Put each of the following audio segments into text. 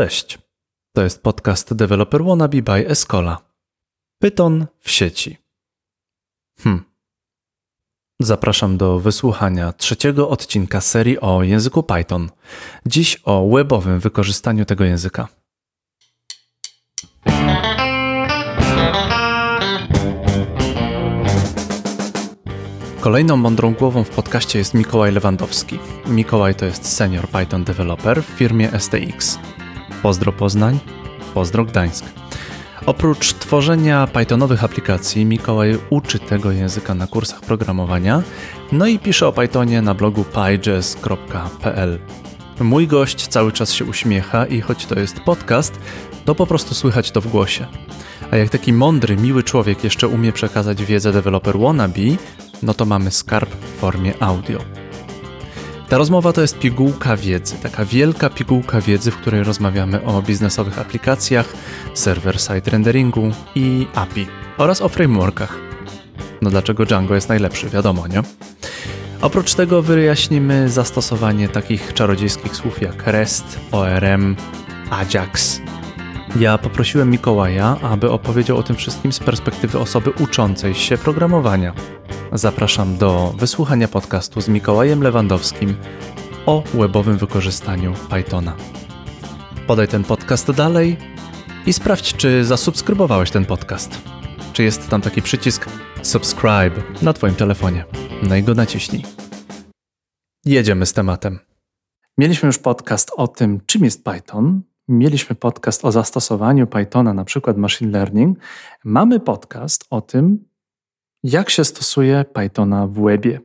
Cześć. To jest podcast Developer Wannabe by Escola. Python w sieci. Hmm. Zapraszam do wysłuchania trzeciego odcinka serii o języku Python. Dziś o webowym wykorzystaniu tego języka. Kolejną mądrą głową w podcaście jest Mikołaj Lewandowski. Mikołaj to jest senior Python developer w firmie STX. Pozdro Poznań, pozdro Gdańsk. Oprócz tworzenia Pythonowych aplikacji, Mikołaj uczy tego języka na kursach programowania, no i pisze o Pythonie na blogu pyjazz.pl. Mój gość cały czas się uśmiecha i choć to jest podcast, to po prostu słychać to w głosie. A jak taki mądry, miły człowiek jeszcze umie przekazać wiedzę developer wannabe, no to mamy skarb w formie audio. Ta rozmowa to jest pigułka wiedzy, taka wielka pigułka wiedzy, w której rozmawiamy o biznesowych aplikacjach, server-side renderingu i API oraz o frameworkach. No dlaczego Django jest najlepszy, wiadomo, nie? Oprócz tego wyjaśnimy zastosowanie takich czarodziejskich słów jak REST, ORM, AJAX. Ja poprosiłem Mikołaja, aby opowiedział o tym wszystkim z perspektywy osoby uczącej się programowania. Zapraszam do wysłuchania podcastu z Mikołajem Lewandowskim o webowym wykorzystaniu Pythona. Podaj ten podcast dalej i sprawdź, czy zasubskrybowałeś ten podcast. Czy jest tam taki przycisk subscribe na Twoim telefonie. No i go naciśnij. Jedziemy z tematem. Mieliśmy już podcast o tym, czym jest Python. Mieliśmy podcast o zastosowaniu Pythona, na przykład machine learning. Mamy podcast o tym, jak się stosuje Pythona w webie.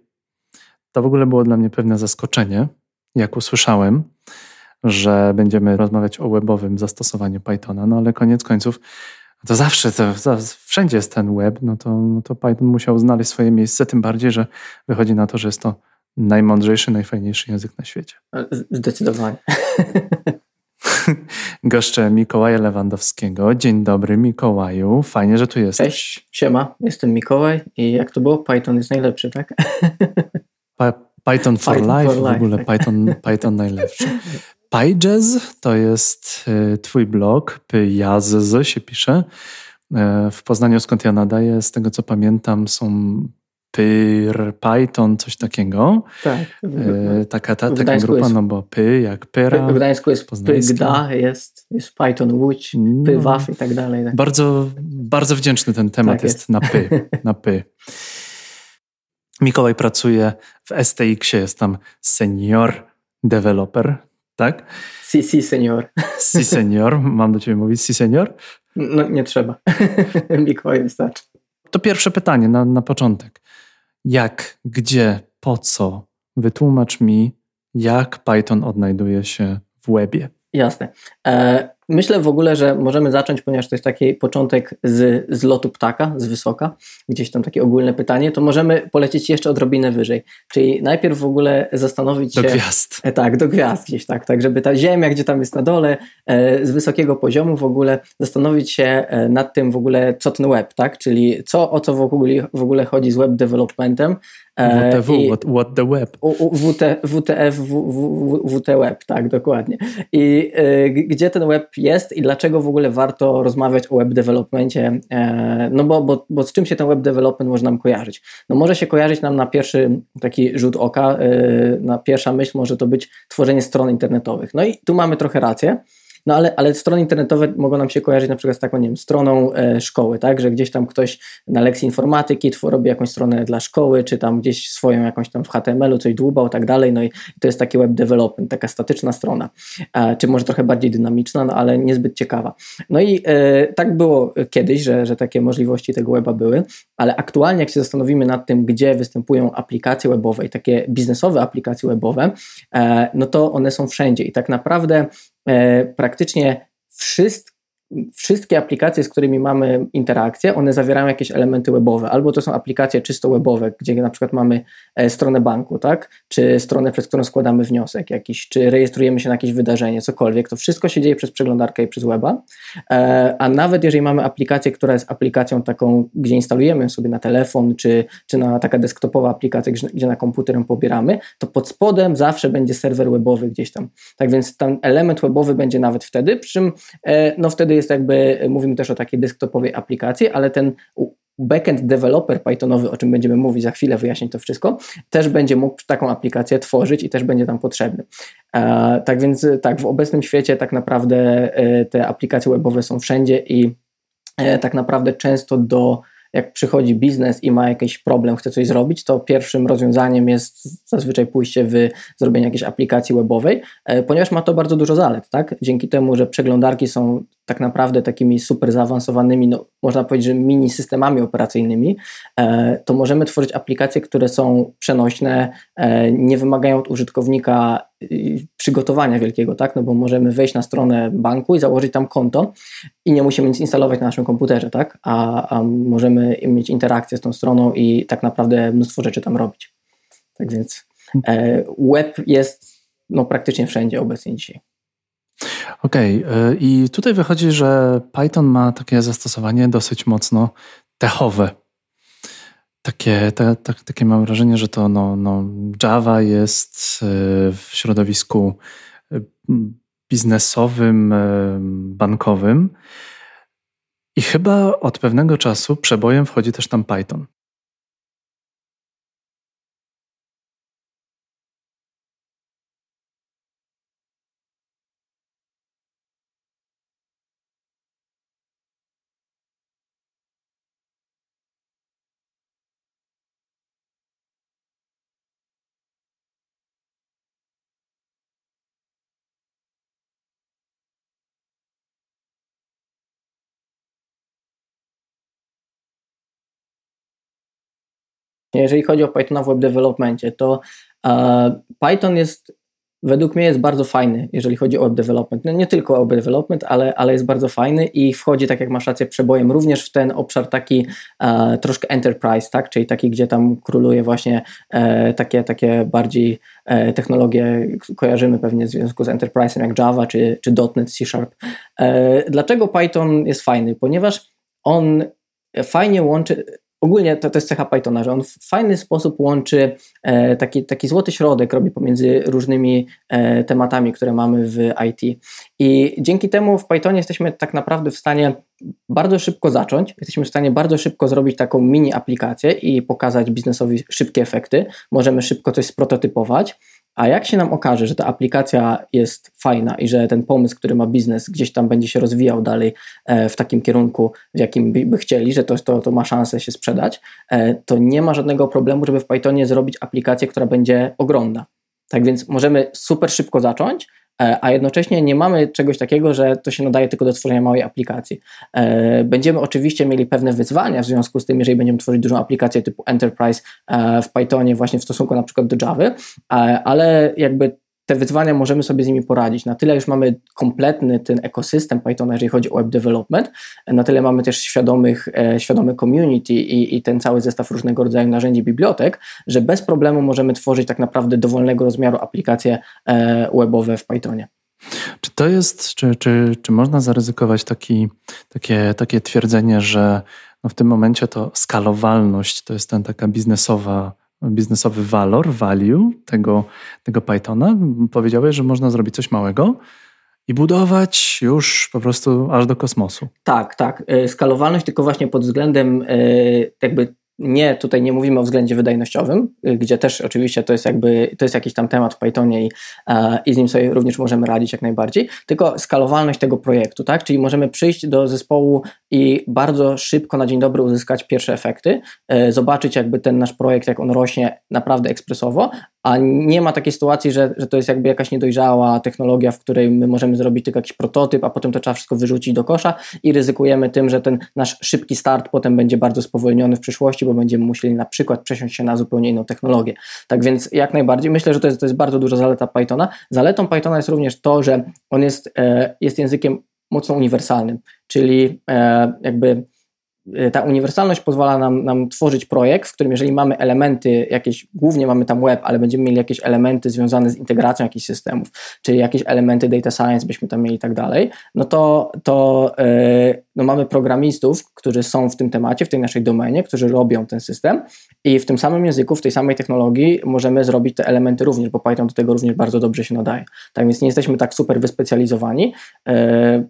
To w ogóle było dla mnie pewne zaskoczenie, jak usłyszałem, że będziemy rozmawiać o webowym zastosowaniu Pythona, no ale koniec końców to zawsze, to, to wszędzie jest ten web, no to, no to Python musiał znaleźć swoje miejsce, tym bardziej, że wychodzi na to, że jest to najmądrzejszy, najfajniejszy język na świecie. Zdecydowanie. Goszczę Mikołaja Lewandowskiego. Dzień dobry Mikołaju, fajnie, że tu jesteś. Cześć, siema, jestem Mikołaj i jak to było? Python jest najlepszy, tak? Pa Python for Python life, for w ogóle tak. Python, Python najlepszy. PyJazz to jest y, twój blog, Pyjazz się pisze. Y, w Poznaniu, skąd ja nadaję, z tego co pamiętam, są Pyr, Python, coś takiego. Tak. E, taka ta, taka grupa, jest, no bo Py jak Pyra. W Gdańsku jest Pygda, jest, jest Python Łódź, no. Pywaw i tak dalej. Tak. Bardzo, bardzo wdzięczny ten temat tak jest. jest na Py. Na py. Mikołaj pracuje w STX-ie, jest tam senior developer, tak? Si, si, senior. Si, senior. Mam do ciebie mówić si, senior? No, nie trzeba. Mikołaj wystarczy. To pierwsze pytanie na, na początek jak, gdzie, po co. Wytłumacz mi, jak Python odnajduje się w webie. Jasne. E, myślę w ogóle, że możemy zacząć, ponieważ to jest taki początek z, z lotu ptaka, z wysoka, gdzieś tam takie ogólne pytanie, to możemy polecieć jeszcze odrobinę wyżej. Czyli najpierw w ogóle zastanowić się... Do gwiazd. E, tak, do gwiazd gdzieś, tak, tak, żeby ta ziemia, gdzie tam jest na dole, e, z wysokiego poziomu w ogóle zastanowić się e, nad tym w ogóle, co ten web, tak, czyli co, o co w ogóle, w ogóle chodzi z web developmentem, WTW, I, what, what, the web. WT, WTF, WT web, tak, dokładnie. I y, gdzie ten web jest i dlaczego w ogóle warto rozmawiać o web developmentie? E, no bo, bo, bo z czym się ten web development może nam kojarzyć? No może się kojarzyć nam na pierwszy taki rzut oka, y, na pierwsza myśl może to być tworzenie stron internetowych. No i tu mamy trochę rację. No ale, ale strony internetowe mogą nam się kojarzyć na przykład z taką, nie wiem, stroną e, szkoły, tak, że gdzieś tam ktoś na lekcji informatyki robi jakąś stronę dla szkoły, czy tam gdzieś swoją jakąś tam w HTML-u coś dłubał, tak dalej, no i to jest taki web development, taka statyczna strona, e, czy może trochę bardziej dynamiczna, no ale niezbyt ciekawa. No i e, tak było kiedyś, że, że takie możliwości tego weba były, ale aktualnie jak się zastanowimy nad tym, gdzie występują aplikacje webowe i takie biznesowe aplikacje webowe, e, no to one są wszędzie. I tak naprawdę praktycznie wszystkie wszystkie aplikacje, z którymi mamy interakcję, one zawierają jakieś elementy webowe. Albo to są aplikacje czysto webowe, gdzie na przykład mamy e, stronę banku, tak? Czy stronę, przez którą składamy wniosek jakiś, czy rejestrujemy się na jakieś wydarzenie, cokolwiek. To wszystko się dzieje przez przeglądarkę i przez weba. E, a nawet jeżeli mamy aplikację, która jest aplikacją taką, gdzie instalujemy sobie na telefon, czy, czy na taka desktopowa aplikacja, gdzie na komputer ją pobieramy, to pod spodem zawsze będzie serwer webowy gdzieś tam. Tak więc ten element webowy będzie nawet wtedy, przy czym e, no wtedy jest jakby, mówimy też o takiej desktopowej aplikacji, ale ten backend developer Pythonowy, o czym będziemy mówić za chwilę, wyjaśnić to wszystko, też będzie mógł taką aplikację tworzyć i też będzie tam potrzebny. E, tak więc tak, w obecnym świecie tak naprawdę e, te aplikacje webowe są wszędzie i tak naprawdę często do jak przychodzi biznes i ma jakiś problem, chce coś zrobić, to pierwszym rozwiązaniem jest zazwyczaj pójście w zrobienie jakiejś aplikacji webowej, e, ponieważ ma to bardzo dużo zalet, tak? Dzięki temu, że przeglądarki są tak naprawdę takimi super zaawansowanymi, no, można powiedzieć, że mini systemami operacyjnymi, e, to możemy tworzyć aplikacje, które są przenośne, e, nie wymagają od użytkownika przygotowania wielkiego, tak? No bo możemy wejść na stronę banku i założyć tam konto i nie musimy nic instalować na naszym komputerze, tak? A, a możemy mieć interakcję z tą stroną i tak naprawdę mnóstwo rzeczy tam robić. Tak więc e, web jest no, praktycznie wszędzie obecnie dzisiaj. Okej, okay. i tutaj wychodzi, że Python ma takie zastosowanie dosyć mocno techowe. Takie, te, te, takie mam wrażenie, że to no, no Java jest e, w środowisku e, biznesowym, e, bankowym i chyba od pewnego czasu przebojem wchodzi też tam Python. Jeżeli chodzi o Pythona w web developmentie, to e, Python jest według mnie jest bardzo fajny, jeżeli chodzi o web development. No nie tylko o web development, ale, ale jest bardzo fajny i wchodzi, tak jak masz rację, przebojem również w ten obszar taki e, troszkę enterprise, tak? czyli taki, gdzie tam króluje właśnie e, takie, takie bardziej e, technologie, kojarzymy pewnie w związku z enterprise'em jak Java czy, czy .NET, C Sharp. E, dlaczego Python jest fajny? Ponieważ on fajnie łączy ogólnie to, to jest cecha Pythona, że on w fajny sposób łączy e, taki, taki złoty środek, robi pomiędzy różnymi e, tematami, które mamy w IT. I dzięki temu w Pythonie jesteśmy tak naprawdę w stanie bardzo szybko zacząć, jesteśmy w stanie bardzo szybko zrobić taką mini aplikację i pokazać biznesowi szybkie efekty. Możemy szybko coś sprototypować. A jak się nam okaże, że ta aplikacja jest fajna i że ten pomysł, który ma biznes, gdzieś tam będzie się rozwijał dalej e, w takim kierunku, w jakim by, chcieli, że to, to, to ma szansę się sprzedać, e, to nie ma żadnego problemu, żeby w Pythonie zrobić aplikację, która będzie ogromna. Tak więc możemy super szybko zacząć, a jednocześnie nie mamy czegoś takiego, że to się nadaje tylko do tworzenia małej aplikacji. E, będziemy oczywiście mieli pewne wyzwania w związku z tym, jeżeli będziemy tworzyć dużą aplikację typu Enterprise e, w Pythonie właśnie w stosunku na przykład do Java, ale jakby te wyzwania możemy sobie z nimi poradzić. Na tyle już mamy kompletny ten ekosystem Pythona, jeżeli chodzi o web development, na tyle mamy też świadomych, e, świadomy community i, i ten cały zestaw różnego rodzaju narzędzi, bibliotek, że bez problemu możemy tworzyć tak naprawdę dowolnego rozmiaru aplikacje e, webowe w Pythonie. Czy to jest, czy, czy, czy można zaryzykować taki, takie, takie twierdzenie, że no w tym momencie to skalowalność to jest ten taka biznesowa biznesowy walor, value tego, tego Pythona. Powiedziałeś, że można zrobić coś małego i budować już po prostu aż do kosmosu. Tak, tak. E, skalowalność tylko właśnie pod względem e, jakby nie, tutaj nie mówimy o względzie wydajnościowym, y, gdzie też oczywiście to jest jakby, to jest jakiś tam temat w Pythonie i, i z nim sobie również możemy radzić jak najbardziej, tylko skalowalność tego projektu, tak? Czyli możemy przyjść do zespołu i bardzo szybko na dzień dobry uzyskać pierwsze efekty, e, zobaczyć jakby ten nasz projekt, jak on rośnie naprawdę ekspresowo, a nie ma takiej sytuacji, że, że to jest jakby jakaś niedojrzała technologia, w której my możemy zrobić tylko jakiś prototyp, a potem to trzeba wszystko wyrzucić do kosza i ryzykujemy tym, że ten nasz szybki start potem będzie bardzo spowolniony w przyszłości, bo będziemy musieli na przykład przesiąść się na zupełnie inną technologię. Tak więc jak najbardziej myślę, że to jest, to jest bardzo duża zaleta Pythona. Zaletą Pythona jest również to, że on jest, e, jest językiem mocno uniwersalnym. czyli e, jakby ta uniwersalność pozwala nam, nam tworzyć projekt, w którym jeżeli mamy elementy jakieś, głównie mamy tam web, ale będziemy mieli jakieś elementy związane z integracją jakichś systemów, czy jakieś elementy data science byśmy tam mieli i tak dalej, no to, to yy, no mamy programistów, którzy są w tym temacie, w tej naszej domenie, którzy robią ten system i w tym samym języku, w tej samej technologii możemy zrobić te elementy również, bo Python do tego również bardzo dobrze się nadaje. Tak więc nie jesteśmy tak super wyspecjalizowani, yy,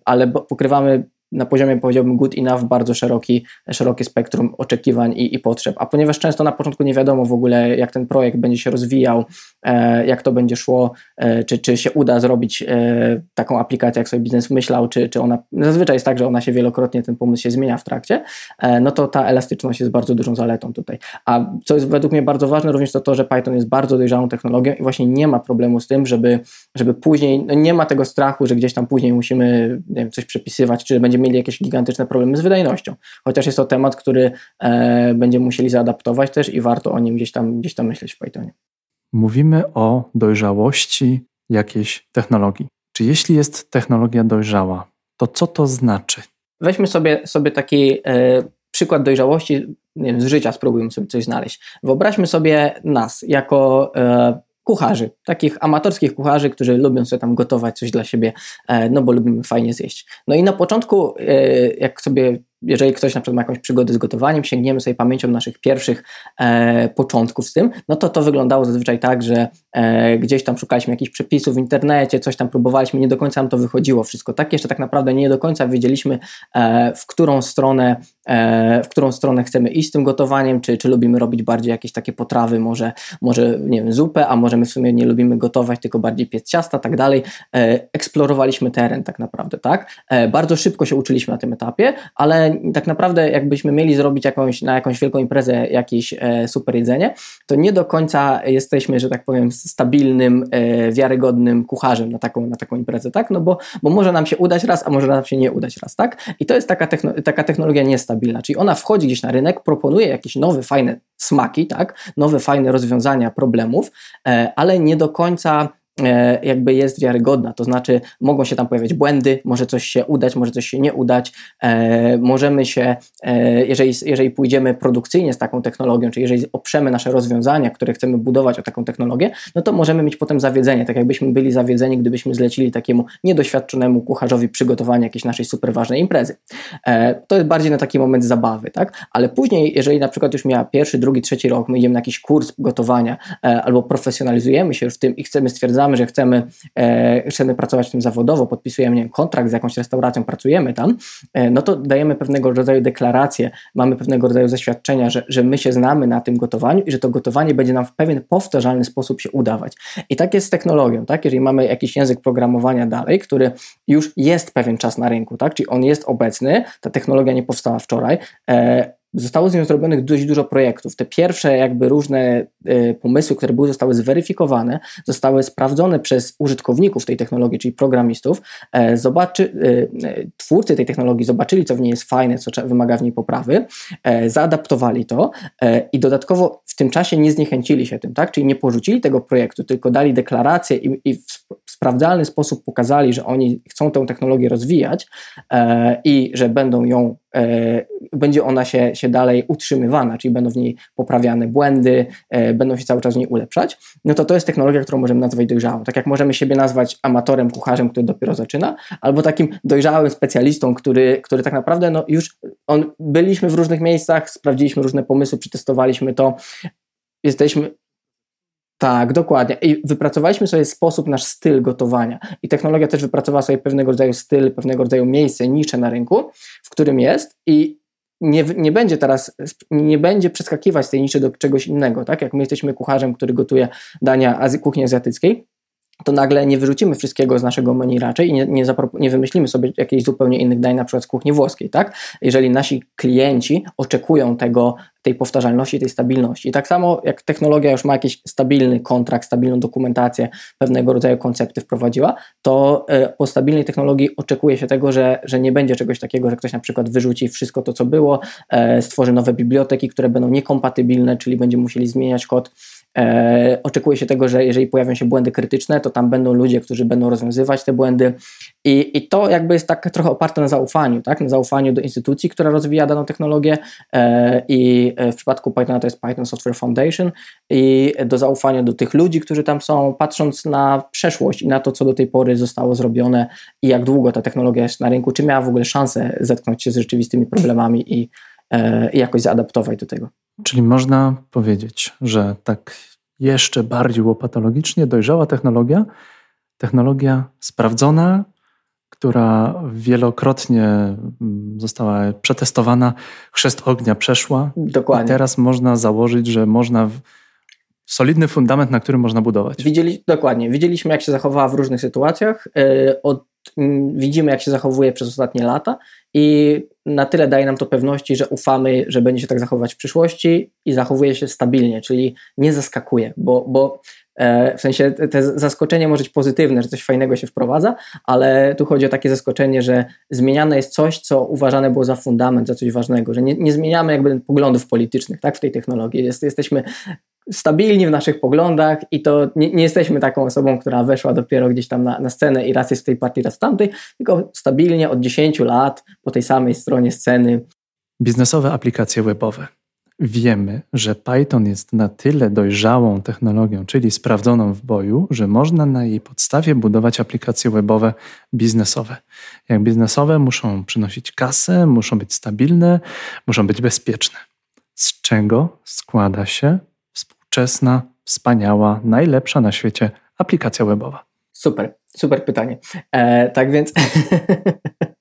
ale pokrywamy na poziomie, powiedziałbym, good enough, bardzo szeroki, szerokie spektrum oczekiwań i, i potrzeb. A ponieważ często na początku nie wiadomo w ogóle, jak ten projekt będzie się rozwijał, e, jak to będzie szło, e, czy, czy się uda zrobić e, taką aplikację, jak sobie biznes myślał, czy, czy ona, zazwyczaj jest tak, że ona się wielokrotnie, ten pomysł się zmienia w trakcie, e, no to ta elastyczność jest bardzo dużą zaletą tutaj. A co jest według mnie bardzo ważne, również to to, że Python jest bardzo dojrzałą technologią i właśnie nie ma problemu z tym, żeby, żeby później, no nie ma tego strachu, że gdzieś tam później musimy wiem, coś przepisywać, czy będziemy mieli jakieś gigantyczne problemy z wydajnością. Chociaż jest to temat, który e, będziemy musieli zaadaptować też i warto o nim gdzieś tam, gdzieś tam myśleć w Pythonie. Mówimy o dojrzałości jakiejś technologii. Czy jeśli jest technologia dojrzała, to co to znaczy? Weźmy sobie, sobie taki e, przykład dojrzałości nie wiem, z życia, spróbujmy sobie coś znaleźć. Wyobraźmy sobie nas jako e, kucharzy, takich amatorskich kucharzy, którzy lubią sobie tam gotować coś dla siebie, e, no bo lubimy fajnie zjeść. No i na początku, e, jak sobie jeżeli ktoś na przykład ma jakąś przygodę z gotowaniem, sięgniemy sobie pamięcią naszych pierwszych e, początków z tym, no to to wyglądało zazwyczaj tak, że e, gdzieś tam szukaliśmy jakichś przepisów w internecie, coś tam próbowaliśmy, nie do końca nam to wychodziło wszystko. Tak jeszcze tak naprawdę nie do końca wiedzieliśmy, e, w którą stronę e, w którą stronę chcemy iść z tym gotowaniem, czy, czy lubimy robić bardziej jakieś takie potrawy, może, może nie wiem, zupę, a może my w sumie nie lubimy gotować, tylko bardziej piec ciasta, tak dalej. E, eksplorowaliśmy teren tak naprawdę, tak? E, bardzo szybko się uczyliśmy na tym etapie, ale tak naprawdę jakbyśmy mieli zrobić jakąś, na jakąś wielką imprezę jakieś e, super jedzenie, to nie do końca jesteśmy, że tak powiem, stabilnym, e, wiarygodnym kucharzem na taką, na taką imprezę, tak? No bo, bo może nam się udać raz, a może nam się nie udać raz, tak? I to jest taka, techno, taka technologia niestabilna, czyli ona wchodzi gdzieś na rynek, proponuje jakieś nowe, fajne smaki, tak? Nowe, fajne rozwiązania problemów, e, ale nie do końca jakby jest wiarygodna, to znaczy mogą się tam pojawiać błędy, może coś się udać, może coś się nie udać, e, możemy się, e, jeżeli, jeżeli pójdziemy produkcyjnie z taką technologią, czy jeżeli oprzemy nasze rozwiązania, które chcemy budować o taką technologię, no to możemy mieć potem zawiedzenie, tak jakbyśmy byli zawiedzeni, gdybyśmy zlecili takiemu niedoświadczonemu kucharzowi przygotowanie jakiejś naszej super ważnej imprezy. To jest bardziej na taki moment zabawy, tak? Ale później, jeżeli na przykład już miała pierwszy, drugi, trzeci rok, my idziemy na jakiś kurs gotowania albo profesjonalizujemy się w tym i chcemy stwierdzać, że chcemy, e, chcemy pracować w tym zawodowo, podpisujemy kontrakt z jakąś restauracją, pracujemy tam, e, no to dajemy pewnego rodzaju deklarację, mamy pewnego rodzaju zaświadczenia, że, że my się znamy na tym gotowaniu i że to gotowanie będzie nam w pewien powtarzalny sposób się udawać. I tak jest z technologią, tak? Jeżeli mamy jakiś język programowania dalej, który już jest pewien czas na rynku, tak? Czyli on jest obecny, ta technologia nie powstała wczoraj, e, Zostało z nią zrobionych dość dużo projektów. Te pierwsze jakby różne y, pomysły, które były, zostały zweryfikowane, zostały sprawdzone przez użytkowników tej technologii, czyli programistów. E, zobaczy, y, twórcy tej technologii zobaczyli, co w niej jest fajne, co wymaga w niej poprawy, e, zaadaptowali to e, i dodatkowo w tym czasie nie zniechęcili się tym, tak? Czyli nie porzucili tego projektu, tylko dali deklarację i, i w sprawdzalny sposób pokazali, że oni chcą tę technologię rozwijać e, i że będą ją, e, będzie ona się, się dalej utrzymywana, czyli będą w niej poprawiane błędy, e, będą się cały czas w niej ulepszać, no to to jest technologia, którą możemy nazwać dojrzałą. Tak jak możemy siebie nazwać amatorem, kucharzem, który dopiero zaczyna, albo takim dojrzałym specjalistą, który, który tak naprawdę no już on, byliśmy w różnych miejscach, sprawdziliśmy różne pomysły, przetestowaliśmy to, jesteśmy tak, dokładnie. I wypracowaliśmy sobie sposób, nasz styl gotowania. I technologia też wypracowała sobie pewnego rodzaju styl, pewnego rodzaju miejsce, nicze na rynku, w którym jest i nie, nie będzie teraz, nie będzie przeskakiwać tej niszy do czegoś innego, tak? Jak my jesteśmy kucharzem, który gotuje dania kuchni azjatyckiej, to nagle nie wyrzucimy wszystkiego z naszego menu raczej i nie, nie, nie, wymyślimy sobie jakichś zupełnie innych dań, na przykład z kuchni włoskiej, tak? Jeżeli nasi klienci oczekują tego, tej powtarzalności, tej stabilności. I tak samo jak technologia już ma jakiś stabilny kontrakt, stabilną dokumentację, pewnego rodzaju koncepty wprowadziła, to e, po stabilnej technologii oczekuje się tego, że, że nie będzie czegoś takiego, że ktoś na przykład wyrzuci wszystko to, co było, e, stworzy nowe biblioteki, które będą niekompatybilne, czyli będziemy musieli zmieniać kod E, oczekuje się tego, że jeżeli pojawią się błędy krytyczne, to tam będą ludzie, którzy będą rozwiązywać te błędy. I, i to jakby jest tak trochę oparte na zaufaniu, tak? na zaufaniu do instytucji, która rozwija daną technologię. E, I w przypadku Pythona to jest Python Software Foundation, i do zaufania do tych ludzi, którzy tam są, patrząc na przeszłość i na to, co do tej pory zostało zrobione i jak długo ta technologia jest na rynku, czy miała w ogóle szansę zetknąć się z rzeczywistymi problemami i, e, i jakoś zaadaptować do tego. Czyli można powiedzieć, że tak jeszcze bardziej łopatologicznie dojrzała technologia, technologia sprawdzona, która wielokrotnie mm, została przetestowana, chrzest ognia przeszła. Dokładnie. I teraz można założyć, że można solidny fundament, na którym można budować. Widzieli, dokładnie. Widzieliśmy, jak się zachowała w różnych sytuacjach. E, od, widzimy, jak się zachowuje przez ostatnie lata i na tyle daje nam to pewności, że ufamy, że będzie się tak zachowywać w przyszłości i zachowuje się stabilnie, czyli nie zaskakuje, bo, bo e, w sensie te zaskoczenie może być pozytywne, że coś fajnego się wprowadza, ale tu chodzi o takie zaskoczenie, że zmieniane jest coś, co uważane było za fundament, za coś ważnego, że nie, nie zmieniamy jakby poglądów politycznych tak, w tej technologii. Jest, jesteśmy stabilni w naszych poglądach i to nie, nie, jesteśmy taką osobą, która weszła dopiero gdzieś tam na, na scenę i raz jest w tej partii, raz w tamtej, tylko stabilnie od 10 lat po tej samej stronie sceny. Biznesowe aplikacje webowe. Wiemy, że Python jest na tyle dojrzałą technologią, czyli sprawdzoną w boju, że można na jej podstawie budować aplikacje webowe biznesowe. Jak biznesowe muszą przynosić kasę, muszą być stabilne, muszą być bezpieczne. Z czego składa się współczesna, wspaniała, najlepsza na świecie aplikacja webowa? Super, super pytanie. E, tak więc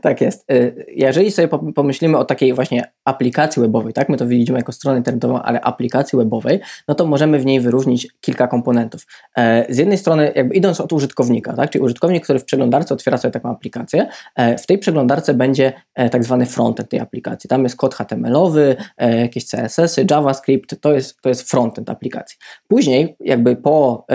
Tak jest. Y, jeżeli sobie pomyślimy o takiej właśnie aplikacji webowej, tak, my to widzimy jako stronę internetową, ale aplikacji webowej, no to możemy w niej wyróżnić kilka komponentów. E, z jednej strony, jakby idąc od użytkownika, tak, czyli użytkownik, który w przeglądarce otwiera sobie taką aplikację, e, w tej przeglądarce będzie e, tak zwany frontend tej aplikacji. Tam jest kod HTML-owy, jakieś CSS-y, JavaScript, to jest, to jest frontend aplikacji. Później, jakby po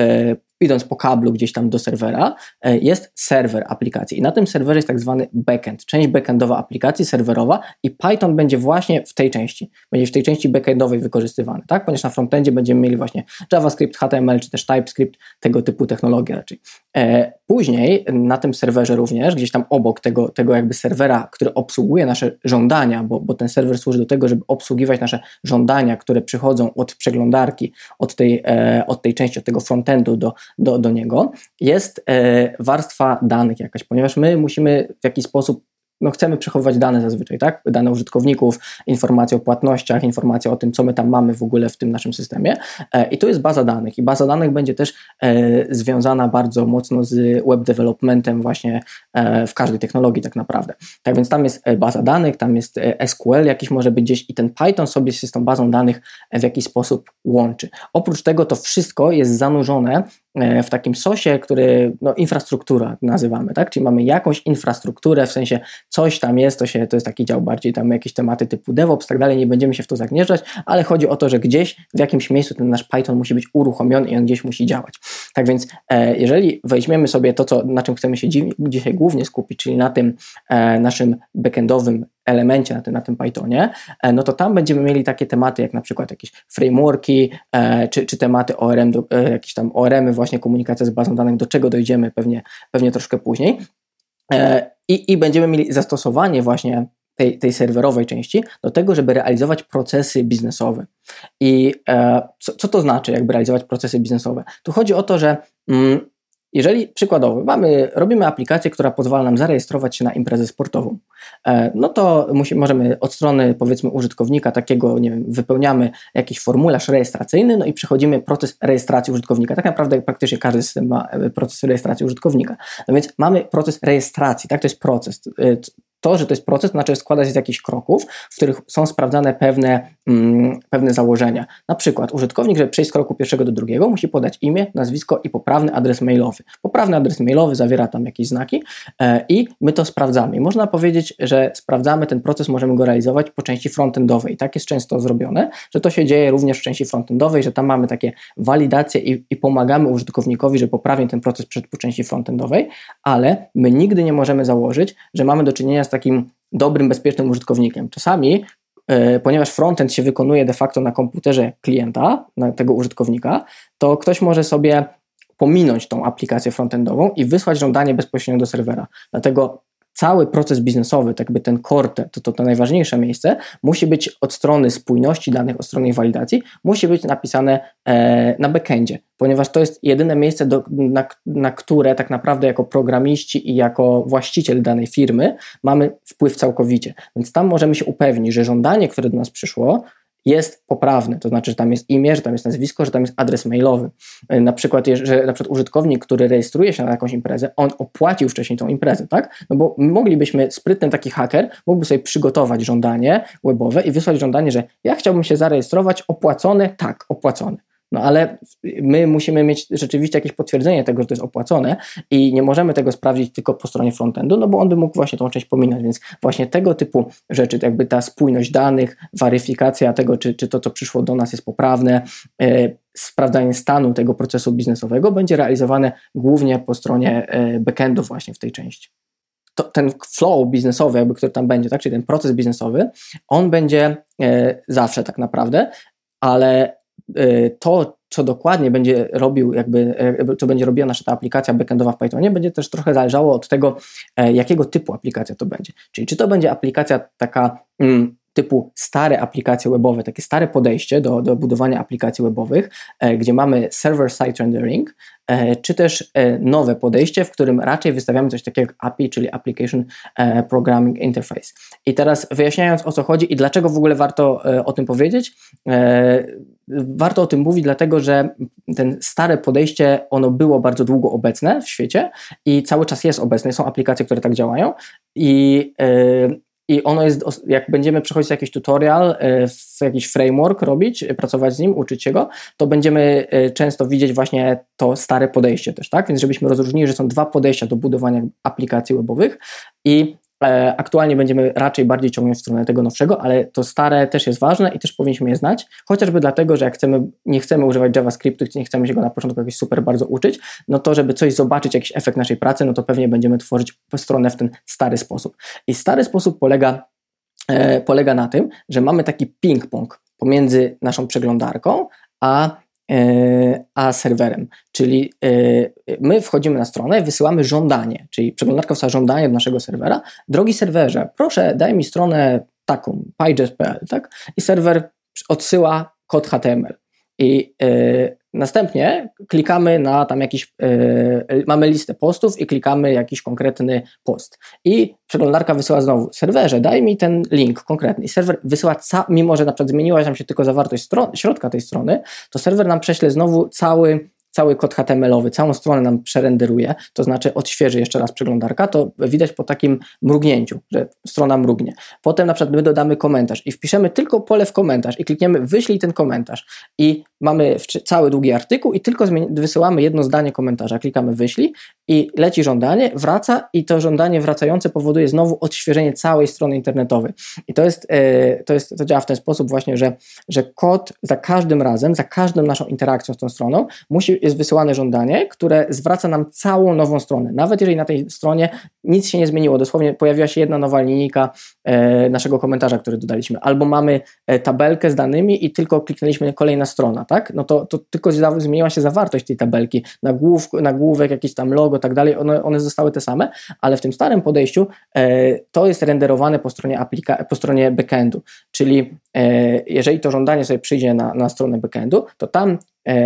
idąc po kablu gdzieś tam do serwera, e, jest serwer aplikacji. I na tym serwerze jest tak zwany backend, część backendowa aplikacji serwerowa i Python będzie właśnie w tej części, będzie w tej części backendowej wykorzystywany, tak? Ponieważ na frontendzie będziemy mieli właśnie JavaScript, HTML czy też TypeScript, tego typu technologie raczej. E, później na tym serwerze również, gdzieś tam obok tego, tego jakby serwera, który obsługuje nasze żądania, bo, bo ten serwer służy do tego, żeby obsługiwać nasze żądania, które przychodzą od przeglądarki, od tej, e, od tej części, od tego frontendu do, do, do niego, jest e, warstwa danych jakaś, ponieważ my musimy w jakiś sposób no chcemy przechowywać dane zazwyczaj, tak? Dane użytkowników, informacje o płatnościach, informacje o tym, co my tam mamy w ogóle w tym naszym systemie. E, I to jest baza danych. I baza danych będzie też e, związana bardzo mocno z web developmentem właśnie e, w każdej technologii tak naprawdę. Tak więc tam jest baza danych, tam jest SQL jakiś może być gdzieś i ten Python sobie się z tą bazą danych w jakiś sposób łączy. Oprócz tego to wszystko jest zanurzone w takim sosie, który no, infrastruktura nazywamy, tak? Czyli mamy jakąś infrastrukturę, w sensie coś tam jest, to, się, to jest taki dział bardziej tam jakieś tematy typu DevOps, tak dalej, nie będziemy się w to zagnieżdżać, ale chodzi o to, że gdzieś w jakimś miejscu ten nasz Python musi być uruchomiony i on gdzieś musi działać. Tak więc e, jeżeli weźmiemy sobie to, co, na czym chcemy się dzisiaj głównie skupić, czyli na tym e, naszym backendowym elemencie na tym, na tym Pythonie, e, no to tam będziemy mieli takie tematy jak na przykład jakieś frameworki, e, czy, czy tematy ORM, e, jakieś tam ORM-y, właśnie komunikacja z bazą danych, do czego dojdziemy pewnie, pewnie troszkę później. I, I będziemy mieli zastosowanie właśnie tej, tej serwerowej części do tego, żeby realizować procesy biznesowe. I e, co, co, to znaczy, jakby realizować procesy biznesowe? Tu chodzi o to, że mm, jeżeli przykładowo mamy, robimy aplikację, która pozwala nam zarejestrować się na imprezę sportową, e, no to musi, możemy od strony powiedzmy użytkownika takiego, nie wiem, wypełniamy jakiś formularz rejestracyjny, no i przechodzimy proces rejestracji użytkownika. Tak naprawdę praktycznie każdy system ma e, proces rejestracji użytkownika. No więc mamy proces rejestracji, tak, to jest proces. To, że to jest proces, to znaczy składa się z jakichś kroków, w których są sprawdzane pewne, mm, pewne założenia. Na przykład użytkownik, żeby przejść z kroku pierwszego do drugiego, musi podać imię, nazwisko i poprawny adres mailowy. Poprawny adres mailowy zawiera tam jakieś znaki e, i my to sprawdzamy. I można powiedzieć, że sprawdzamy ten proces, możemy go realizować po części frontendowej. Tak jest często zrobione, że to się dzieje również w części frontendowej, że tam mamy takie walidacje i, i pomagamy użytkownikowi, że poprawnie ten proces przed po części frontendowej, ale my nigdy nie możemy założyć, że mamy do czynienia z takim dobrym, bezpiecznym użytkownikiem. Czasami ponieważ frontend się wykonuje de facto na komputerze klienta, na tego użytkownika, to ktoś może sobie pominąć tą aplikację frontendową i wysłać żądanie bezpośrednio do serwera. Dlatego cały proces biznesowy, tak jakby ten core, to, to, to najważniejsze miejsce, musi być od strony spójności danych, od strony walidacji, musi być napisane e, na backendzie, ponieważ to jest jedyne miejsce, do, na, na które tak naprawdę jako programiści i jako właściciel danej firmy mamy wpływ całkowicie. Więc tam możemy się upewnić, że żądanie, które do nas przyszło, jest poprawny, to znaczy, że tam jest imię, że tam jest nazwisko, że tam jest adres mailowy. E, na przykład, że na przykład użytkownik, który rejestruje się na jakąś imprezę, on opłacił wcześniej tą imprezę, tak? No bo moglibyśmy, sprytny taki haker mógłby sobie przygotować żądanie webowe i wysłać żądanie, że ja chciałbym się zarejestrować, opłacone, tak, opłacone. No ale my musimy mieć rzeczywiście jakieś potwierdzenie tego, że to jest opłacone i nie możemy tego sprawdzić tylko po stronie frontendu, no bo on by mógł właśnie tą część pominąć, więc właśnie tego typu rzeczy, jakby ta spójność danych, weryfikacja tego, czy, czy to, co przyszło do nas jest poprawne, e, sprawdzanie stanu tego procesu biznesowego będzie realizowane głównie po stronie e, backendu właśnie w tej części. To, ten flow biznesowy, jakby, który tam będzie, tak, czyli ten proces biznesowy, on będzie e, zawsze tak naprawdę, ale to, co dokładnie będzie robił, jakby, e, co będzie robiła nasza ta aplikacja backendowa w Pythonie, będzie też trochę zależało od tego, e, jakiego typu aplikacja to będzie. Czyli czy to będzie aplikacja taka mm, typu stare aplikacje webowe, takie stare podejście do, do budowania aplikacji webowych, e, gdzie mamy server-side rendering, e, czy też e, nowe podejście, w którym raczej wystawiamy coś takiego jak API, czyli Application Programming Interface. I teraz wyjaśniając o co chodzi i dlaczego w ogóle warto o tym powiedzieć, warto o tym mówić, dlatego że ten stare podejście, ono było bardzo długo obecne w świecie i cały czas jest obecne. Są aplikacje, które tak działają i i ono jest, jak będziemy przechodzić jakiś tutorial, e, jakiś framework robić, pracować z nim, uczyć się go, to będziemy e, często widzieć właśnie to stare podejście też, tak? Więc żebyśmy rozróżnili, że są dwa podejścia do budowania aplikacji webowych i E, aktualnie będziemy raczej bardziej ciągnąć w stronę tego nowszego, ale to stare też jest ważne i też powinniśmy je znać, chociażby dlatego, że jak chcemy, nie chcemy używać JavaScriptu, nie chcemy się go na początku jakoś super bardzo uczyć, no to żeby coś zobaczyć, jakiś efekt naszej pracy, no to pewnie będziemy tworzyć stronę w ten stary sposób. I stary sposób polega, e, polega na tym, że mamy taki ping-pong pomiędzy naszą przeglądarką, a E, a serwerem. Czyli e, my wchodzimy na stronę, wysyłamy żądanie, czyli przeglądarka wysłała żądanie do naszego serwera. Drogi serwerze, proszę daj mi stronę taką, pygest.pl, tak? I serwer odsyła kod HTML. I y, następnie klikamy na tam jakiś, y, mamy listę postów i klikamy jakiś konkretny post. I przeglądarka wysyła znowu serwerze, daj mi ten link konkretny. I serwer wysyła, ca- mimo że na przykład zmieniła się tylko zawartość stron- środka tej strony, to serwer nam prześle znowu cały cały kod HTML-owy, całą stronę nam przerenderuje, to znaczy odświeży jeszcze raz przeglądarka, to widać po takim mrugnięciu, że strona mrugnie. Potem na przykład my dodamy komentarz i wpiszemy tylko pole w komentarz i klikniemy wyślij ten komentarz i mamy cały długi artykuł i tylko wysyłamy jedno zdanie komentarza, klikamy wyślij i leci żądanie, wraca i to żądanie wracające powoduje znowu odświeżenie całej strony internetowej. I to jest, e, to jest, to działa w ten sposób właśnie, że, że kod za każdym razem, za każdą naszą interakcją z tą stroną musi, jest wysyłane żądanie, które zwraca nam całą nową stronę. Nawet jeżeli na tej stronie nic się nie zmieniło, dosłownie pojawiła się jedna nowa linijka e, naszego komentarza, który dodaliśmy, albo mamy e, tabelkę z danymi i tylko kliknęliśmy kolejna strona, tak? No to, to tylko zmieniła się zawartość tej tabelki, nagłów, nagłówek, jakieś tam logo, tak dalej, one, one zostały te same, ale w tym starym podejściu e, to jest renderowane po stronie, aplika- po stronie backendu, czyli jeżeli to żądanie sobie przyjdzie na, na stronę backendu, to tam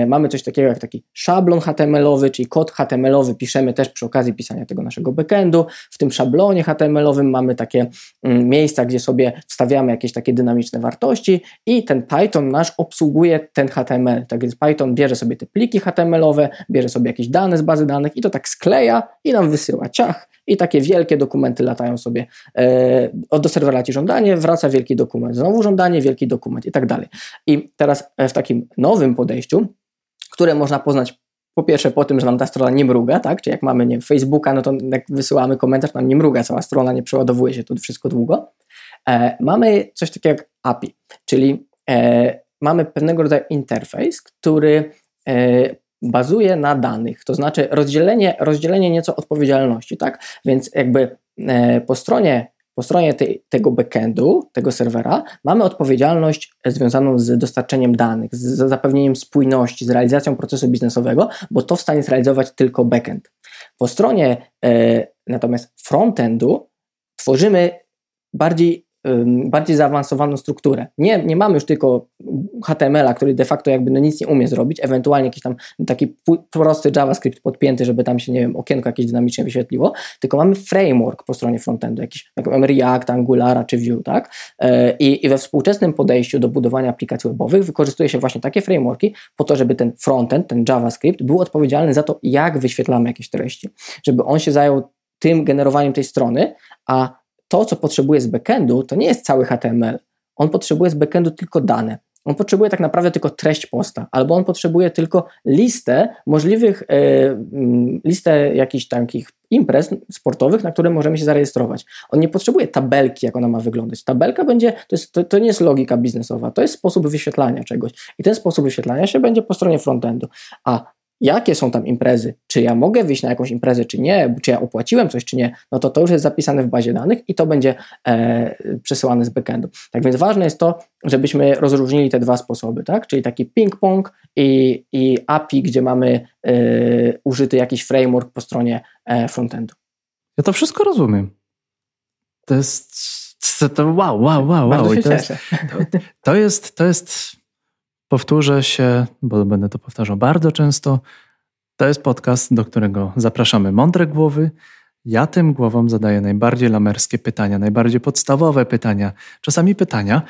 mamy coś takiego jak taki szablon HTML-owy, czyli kod HTML-owy piszemy też przy okazji pisania tego naszego backendu. W tym szablonie HTML-owym mamy takie mm, miejsca, gdzie sobie wstawiamy jakieś takie dynamiczne wartości i ten Python nasz obsługuje ten HTML. Tak więc Python bierze sobie te pliki HTML-owe, bierze sobie jakieś dane z bazy danych i to tak skleja i nam wysyła ciach i takie wielkie dokumenty latają sobie e, do serwera ci żądanie, wraca wielki dokument, znowu żądanie, wielki dokument i tak dalej. I teraz e, w takim nowym podejściu, które można poznać po pierwsze po tym, że nam ta strona nie mruga, tak? Czyli jak mamy nie, Facebooka, no to jak wysyłamy komentarz, nam nie mruga cała strona, nie przeładowuje się tu wszystko długo. E, mamy coś takiego jak API, czyli e, mamy pewnego rodzaju interfejs, który e, bazuje na danych, to znaczy rozdzielenie, rozdzielenie nieco odpowiedzialności, tak? Więc jakby e, po stronie po stronie tej, tego backendu, tego serwera, mamy odpowiedzialność związaną z dostarczeniem danych, z zapewnieniem spójności, z realizacją procesu biznesowego, bo to w stanie zrealizować tylko backend. Po stronie e, natomiast frontendu tworzymy bardziej bardziej zaawansowaną strukturę. Nie, nie mamy już tylko HTML-a, który de facto jakby no nic nie umie zrobić, ewentualnie jakiś tam taki prosty JavaScript podpięty, żeby tam się, nie wiem, okienko jakieś dynamicznie wyświetliło, tylko mamy framework po stronie frontendu, jakiś, jak mamy React, Angulara czy Vue, tak? E, I, I we współczesnym podejściu do budowania aplikacji webowych wykorzystuje się właśnie takie frameworki po to, żeby ten frontend, ten JavaScript był odpowiedzialny za to, jak wyświetlamy jakieś treści, żeby on się zajął tym generowaniem tej strony, a to, co potrzebuje z backendu, to nie jest cały HTML. On potrzebuje z backendu tylko dane. On potrzebuje tak naprawdę tylko treść posta, albo on potrzebuje tylko listę możliwych, e, mm, listę jakichś takich imprez sportowych, na które możemy się zarejestrować. On nie potrzebuje tabelki, jak ona ma wyglądać. Tabelka będzie, to, jest, to, to nie jest logika biznesowa, to jest sposób wyświetlania czegoś. I ten sposób wyświetlania się będzie po stronie frontendu. A jakie są tam imprezy, czy ja mogę wyjść na jakąś imprezę, czy nie, czy ja opłaciłem coś, czy nie, no to to już jest zapisane w bazie danych i to będzie e, przesyłane z backendu. Tak więc ważne jest to, żebyśmy rozróżnili te dwa sposoby, tak? czyli taki ping-pong i, i API, gdzie mamy e, użyty jakiś framework po stronie e, frontendu. Ja to wszystko rozumiem. To jest to, wow, wow, wow, wow. To. Jest, to, to jest, to jest Powtórzę się, bo będę to powtarzał bardzo często. To jest podcast, do którego zapraszamy mądre głowy. Ja tym głowom zadaję najbardziej lamerskie pytania, najbardziej podstawowe pytania. Czasami pytania,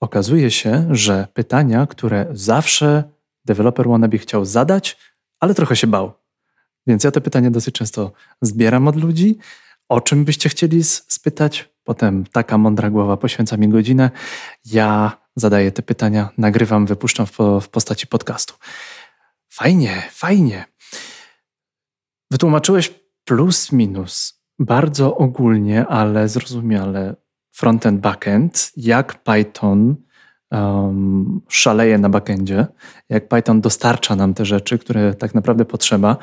okazuje się, że pytania, które zawsze deweloper wannabe chciał zadać, ale trochę się bał. Więc ja te pytania dosyć często zbieram od ludzi. O czym byście chcieli spytać? Potem taka mądra głowa poświęca mi godzinę. Ja zadaję te pytania, nagrywam, wypuszczam w, w postaci podcastu. Fajnie, fajnie. Wytłumaczyłeś plus minus bardzo ogólnie, ale zrozumiale frontend, backend, jak Python um, szaleje na backendzie, jak Python dostarcza nam te rzeczy, które tak naprawdę potrzeba.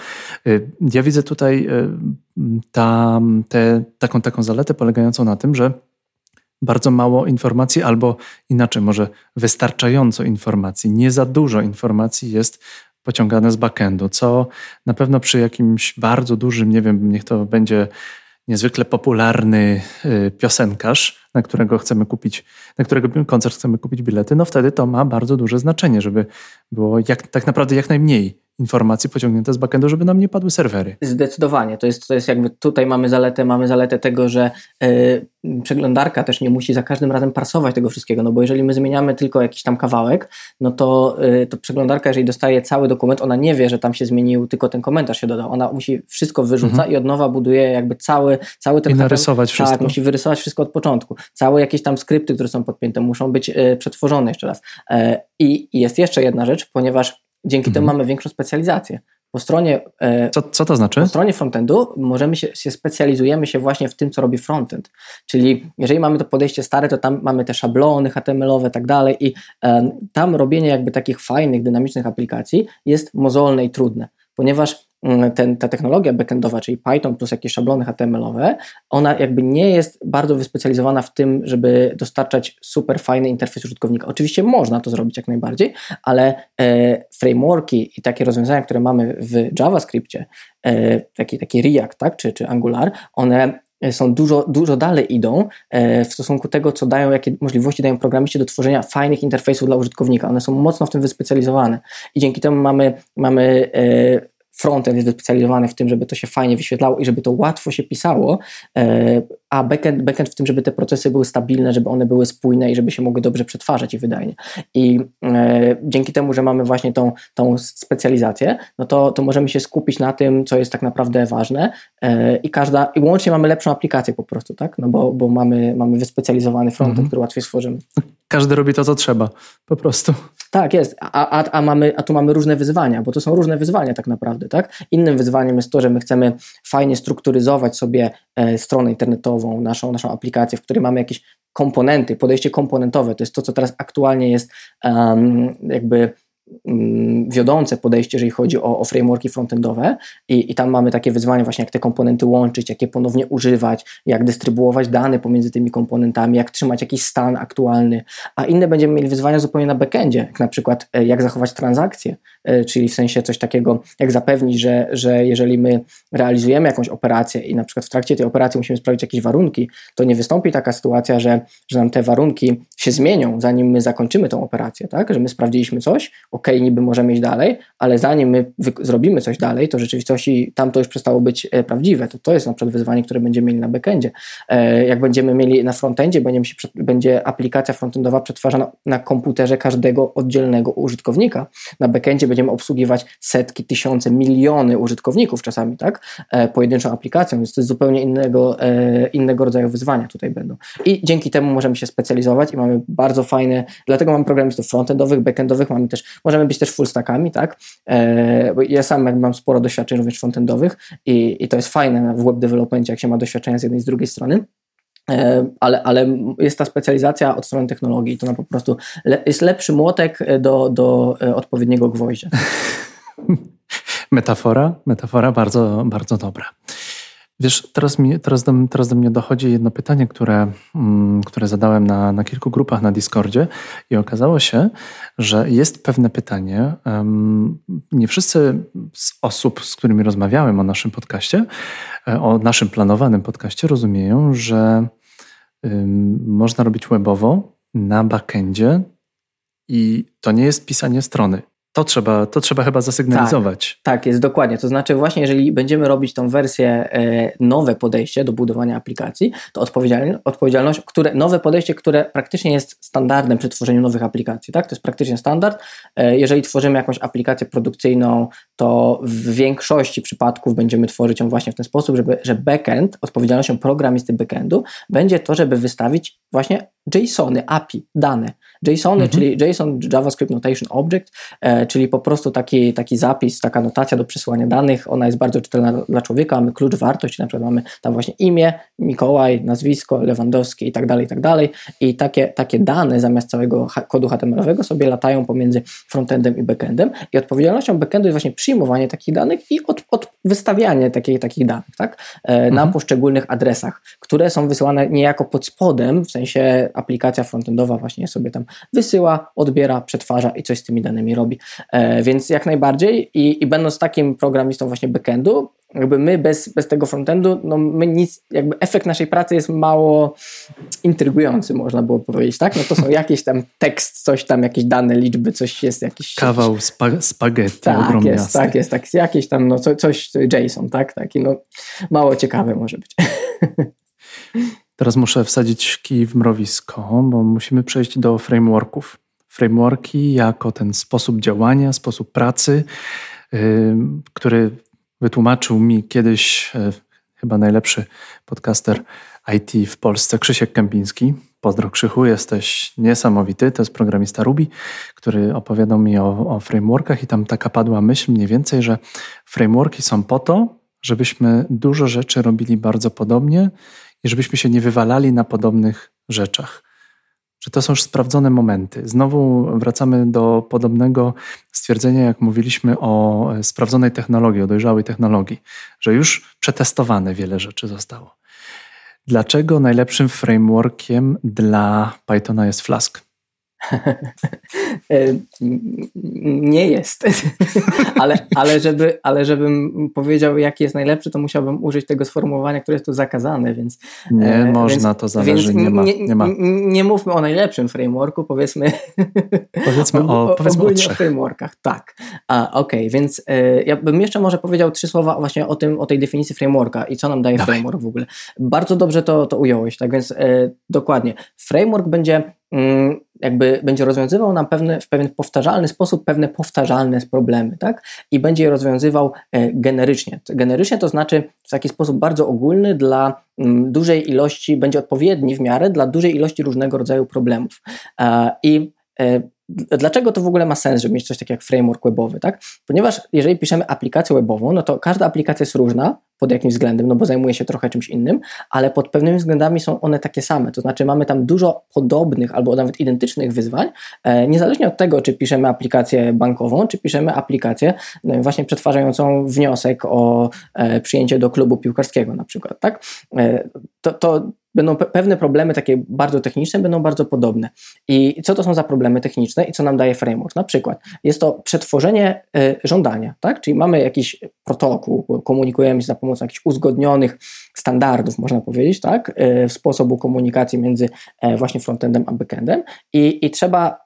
Y, ja widzę tutaj y, te, taką, taką zaletę polegającą na tym, że bardzo mało informacji, albo inaczej, może wystarczająco informacji, nie za dużo informacji jest pociągane z backendu, co na pewno przy jakimś bardzo dużym, nie wiem, niech to będzie niezwykle popularny y, piosenkarz, na którego chcemy kupić, na którego koncert chcemy kupić bilety, no wtedy to ma bardzo duże znaczenie, żeby było jak, tak naprawdę jak najmniej informacji pociągnięte z backendu, żeby nam nie padły serwery. Zdecydowanie. To jest, to jest jakby tutaj mamy zaletę, mamy zaletę tego, że yy, przeglądarka też nie musi za każdym razem parsować tego wszystkiego, no bo jeżeli my zmieniamy tylko jakiś tam kawałek, no to, yy, to przeglądarka, jeżeli dostaje cały dokument, ona nie wie, że tam się zmienił, tylko ten komentarz się dodał. Ona musi wszystko wyrzuca mhm. i od nowa buduje jakby cały, cały ten... I narysować tak, wszystko. Tak, musi wyrysować wszystko od początku. Całe jakieś tam skrypty, które są podpięte, muszą być yy, przetworzone jeszcze raz. E, I jest jeszcze jedna rzecz, ponieważ Dzięki mhm. temu mamy większą specjalizację. Po stronie, e, co, co to znaczy? Po stronie frontendu możemy się, się, specjalizujemy się właśnie w tym, co robi frontend. Czyli jeżeli mamy to podejście stare, to tam mamy te szablony HTML-owe i tak dalej i e, tam robienie jakby takich fajnych, dynamicznych aplikacji jest mozolne i trudne, ponieważ ten, ta technologia backendowa, czyli Python plus jakieś szablony HTML-owe, ona jakby nie jest bardzo wyspecjalizowana w tym, żeby dostarczać super fajny interfejs użytkownika. Oczywiście można to zrobić jak najbardziej, ale e, frameworki i takie rozwiązania, które mamy w JavaScriptie, e, taki, taki React tak, czy, czy Angular, one są dużo, dużo dalej idą e, w stosunku tego, co dają, jakie możliwości dają programiści do tworzenia fajnych interfejsów dla użytkownika. One są mocno w tym wyspecjalizowane i dzięki temu mamy, mamy e, frontend jest wyspecjalizowany w tym, żeby to się fajnie wyświetlało i żeby to łatwo się pisało, e, a backend, backend w tym, żeby te procesy były stabilne, żeby one były spójne i żeby się mogły dobrze przetwarzać i wydajnie. I e, dzięki temu, że mamy właśnie tą, tą specjalizację, no to, to możemy się skupić na tym, co jest tak naprawdę ważne e, i każda, i łącznie mamy lepszą aplikację po prostu, tak? No bo, bo mamy, mamy wyspecjalizowany frontend, mhm. który łatwiej stworzymy. Każdy robi to, co trzeba, po prostu. Tak, jest. A, a, a, mamy, a tu mamy różne wyzwania, bo to są różne wyzwania tak naprawdę. Tak? Innym wyzwaniem jest to, że my chcemy fajnie strukturyzować sobie e, stronę internetową, naszą, naszą aplikację, w której mamy jakieś komponenty, podejście komponentowe. To jest to, co teraz aktualnie jest um, jakby wiodące podejście, jeżeli chodzi o, o frameworki frontendowe. I, i tam mamy takie wyzwania właśnie, jak te komponenty łączyć, jak je ponownie używać, jak dystrybuować dane pomiędzy tymi komponentami, jak trzymać jakiś stan aktualny, a inne będziemy mieli wyzwania zupełnie na backendzie, jak na przykład e, jak zachować transakcje, e, czyli w sensie coś takiego, jak zapewnić, że, że jeżeli my realizujemy jakąś operację i na przykład w trakcie tej operacji musimy sprawdzić jakieś warunki, to nie wystąpi taka sytuacja, że, że nam te warunki się zmienią, zanim my zakończymy tą operację, tak? Że my sprawdziliśmy coś, ok, niby możemy iść dalej, ale zanim my zrobimy coś dalej, to rzeczywistości tam to już przestało być e, prawdziwe. To, to jest na przykład wyzwanie, które będziemy mieli na backendzie. E, jak będziemy mieli na frontendzie, będziemy się, będzie aplikacja frontendowa przetwarzana na komputerze każdego oddzielnego użytkownika. Na backendzie będziemy obsługiwać setki, tysiące, miliony użytkowników czasami, tak? E, pojedynczą aplikacją, więc to jest zupełnie innego, innego rodzaju wyzwania tutaj będą. I dzięki temu możemy się specjalizować i mamy bardzo fajne, dlatego mamy programistów frontendowych, backendowych, mamy też, możemy być też full stackami, tak? E, bo ja sam mam sporo doświadczeń również frontendowych i, i to jest fajne w web developmentie, jak się ma doświadczenia z jednej i z drugiej strony. E, ale, ale jest ta specjalizacja od strony technologii, to na po prostu le, jest lepszy młotek do, do e, odpowiedniego gwoździa. Metafora, metafora bardzo, bardzo dobra. Wiesz, teraz, mi, teraz, do, teraz do mnie dochodzi jedno pytanie, które, mm, które zadałem na, na kilku grupach na Discordzie i okazało się, że jest pewne pytanie. Um, nie wszyscy z osób, z którymi rozmawiałem o naszym podcaście, e, o naszym planowanym podcaście, rozumieją, że um, można robić webowo na backendzie i to nie jest pisanie strony. To trzeba, to trzeba chyba zasygnalizować. Tak, tak, jest dokładnie. To znaczy, właśnie jeżeli będziemy robić tą wersję, e, nowe podejście do budowania aplikacji, to odpowiedzialność, odpowiedzialność, które, nowe podejście, które praktycznie jest standardem przy tworzeniu nowych aplikacji. Tak? To jest praktycznie standard. E, jeżeli tworzymy jakąś aplikację produkcyjną, to w większości przypadków będziemy tworzyć ją właśnie w ten sposób, żeby, że backend, odpowiedzialnością programisty backendu będzie to, żeby wystawić właśnie JSONy, API, dane. JSONy, mhm. czyli JSON JavaScript Notation Object, e, czyli po prostu taki, taki zapis, taka notacja do przesyłania danych. Ona jest bardzo czytelna dla człowieka. Mamy klucz wartość, na przykład mamy tam właśnie imię, Mikołaj, nazwisko, Lewandowski i tak dalej, i tak dalej. I takie, takie dane zamiast całego kodu HTML-owego sobie latają pomiędzy frontendem i backendem. I odpowiedzialnością backendu jest właśnie przyjmowanie takich danych i od, od wystawianie takich, takich danych tak? E, mhm. na poszczególnych adresach, które są wysyłane niejako pod spodem, w sensie aplikacja frontendowa właśnie sobie tam wysyła, odbiera, przetwarza i coś z tymi danymi robi. E, więc jak najbardziej i, i będąc takim programistą właśnie backendu, jakby my bez, bez tego frontendu, no my nic, jakby efekt naszej pracy jest mało intrygujący, można było powiedzieć, tak? No to są jakieś tam tekst, coś tam, jakieś dane, liczby, coś jest jakiś... Kawał spa spaghetti tak, ogromny. Jest, tak jest, tak jakieś tam, no co, coś, JSON, tak? Taki, no mało ciekawe może być. Teraz muszę wsadzić kij w mrowisko, bo musimy przejść do frameworków. Frameworki jako ten sposób działania, sposób pracy, yy, który wytłumaczył mi kiedyś yy, chyba najlepszy podcaster IT w Polsce, Krzysiek Kępiński. Pozdro Krzychu, jesteś niesamowity. To jest programista Ruby, który opowiadał mi o, o frameworkach i tam taka padła myśl mniej więcej, że frameworki są po to, żebyśmy dużo rzeczy robili bardzo podobnie i żebyśmy się nie wywalali na podobnych rzeczach. Że to są już sprawdzone momenty. Znowu wracamy do podobnego stwierdzenia, jak mówiliśmy o sprawdzonej technologii, o dojrzałej technologii, że już przetestowane wiele rzeczy zostało. Dlaczego najlepszym frameworkiem dla Pythona jest Flask? E, nie jest. ale, ale, żeby, ale żebym powiedział, jaki jest najlepszy, to musiałbym użyć tego sformułowania, które jest tu zakazane, więc. Nie e, można, więc, to zależy, nie ma, nie, ma. Nie mówmy o najlepszym frameworku, powiedzmy. Powiedzmy o, o, powiedzmy o, o frameworkach, tak. Okej, okay, więc e, ja bym jeszcze może powiedział trzy słowa właśnie o tym, o tej definicji frameworka i co nam daje Dawaj. framework w ogóle. Bardzo dobrze to, to ująłeś, tak więc e, dokładnie. Framework będzie jakby będzie rozwiązywał nam pewne, w pewien powtarzalny sposób pewne powtarzalne problemy, tak? I będzie je rozwiązywał e, generycznie. Generycznie to znaczy w taki sposób bardzo ogólny dla mm, dużej ilości, będzie odpowiedni w miarę dla dużej ilości różnego rodzaju problemów. E, I e, dlaczego to w ogóle ma sens, żeby mieć coś takiego jak framework webowy, tak? Ponieważ jeżeli piszemy aplikację webową, no to każda aplikacja jest różna pod jakimś względem, no bo zajmuje się trochę czymś innym, ale pod pewnymi względami są one takie same, to znaczy mamy tam dużo podobnych albo nawet identycznych wyzwań, e, niezależnie od tego, czy piszemy aplikację bankową, czy piszemy aplikację no, właśnie przetwarzającą wniosek o e, przyjęcie do klubu piłkarskiego na przykład, tak? E, to, to będą pewne problemy takie bardzo techniczne, będą bardzo podobne. I co to są za problemy techniczne i co nam daje framework? Na przykład jest to przetworzenie y, żądania, tak? Czyli mamy jakiś protokół, komunikujemy się za pomocą jakichś uzgodnionych standardów, można powiedzieć, tak? Y, sposobu komunikacji między y, właśnie frontendem a backendem i, i trzeba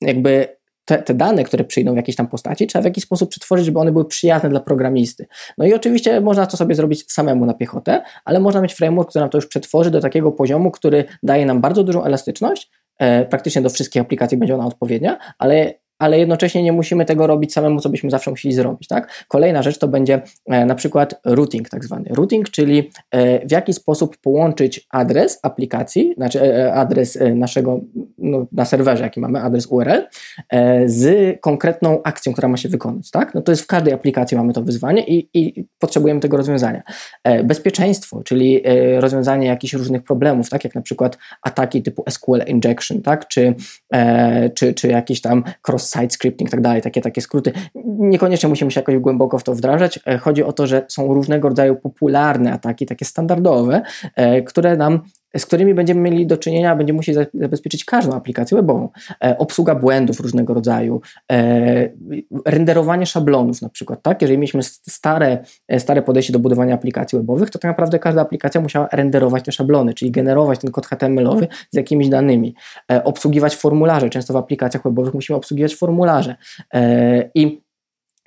jakby te, te, dane, które przyjdą w jakiejś tam postaci, trzeba w jakiś sposób przetworzyć, żeby one były przyjazne dla programisty. No i oczywiście można to sobie zrobić samemu na piechotę, ale można mieć framework, który nam to już przetworzy do takiego poziomu, który daje nam bardzo dużą elastyczność, e, praktycznie do wszystkich aplikacji będzie ona odpowiednia, ale ale jednocześnie nie musimy tego robić samemu, co byśmy zawsze musieli zrobić. Tak? Kolejna rzecz to będzie e, na przykład routing, tak zwany. Routing, czyli e, w jaki sposób połączyć adres aplikacji, znaczy e, adres naszego no, na serwerze, jaki mamy, adres URL, z konkretną akcją, która ma się wykonać. Tak? No to jest w każdej aplikacji mamy to wyzwanie i, i potrzebujemy tego rozwiązania. Bezpieczeństwo, czyli rozwiązanie jakichś różnych problemów, tak jak na przykład ataki typu SQL injection, tak? czy, czy, czy jakiś tam cross site scripting i tak dalej, takie, takie skróty. Niekoniecznie musimy się jakoś głęboko w to wdrażać. E, chodzi o to, że są różnego rodzaju popularne ataki, takie standardowe, e, które nam z którymi będziemy mieli do czynienia, będziemy musieli zabezpieczyć każdą aplikację webową. E, obsługa błędów różnego rodzaju, e, renderowanie szablonów na przykład, tak? Jeżeli mieliśmy stare, e, stare podejście do budowania aplikacji webowych, to tak naprawdę każda aplikacja musiała renderować te szablony, czyli generować ten kod HTML-owy z jakimiś danymi, e, obsługiwać formularze. Często w aplikacjach webowych musimy obsługiwać formularze e, i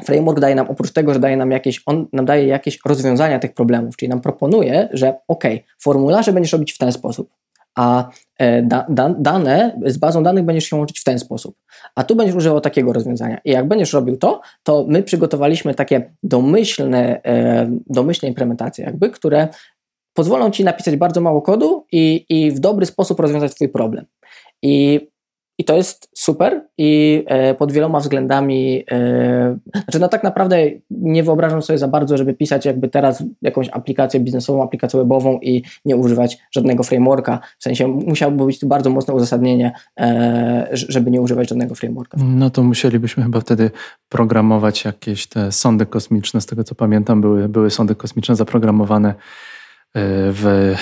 Framework daje nam, oprócz tego, że daje nam jakieś, on nam daje jakieś rozwiązania tych problemów, czyli nam proponuje, że ok, formularze będziesz robić w ten sposób, a e, da, da, dane, z bazą danych będziesz się łączyć w ten sposób, a tu będziesz używał takiego rozwiązania. I jak będziesz robił to, to my przygotowaliśmy takie domyślne, e, domyślne implementacje, jakby, które pozwolą ci napisać bardzo mało kodu i, i w dobry sposób rozwiązać Twój problem. I i to jest super i e, pod wieloma względami, e, znaczy no tak naprawdę nie wyobrażam sobie za bardzo, żeby pisać jakby teraz jakąś aplikację biznesową, aplikację webową i nie używać żadnego frameworka. W sensie musiałoby być tu bardzo mocne uzasadnienie, e, żeby nie używać żadnego frameworka. No to musielibyśmy chyba wtedy programować jakieś te sądy kosmiczne. Z tego co pamiętam, były, były sądy kosmiczne zaprogramowane w,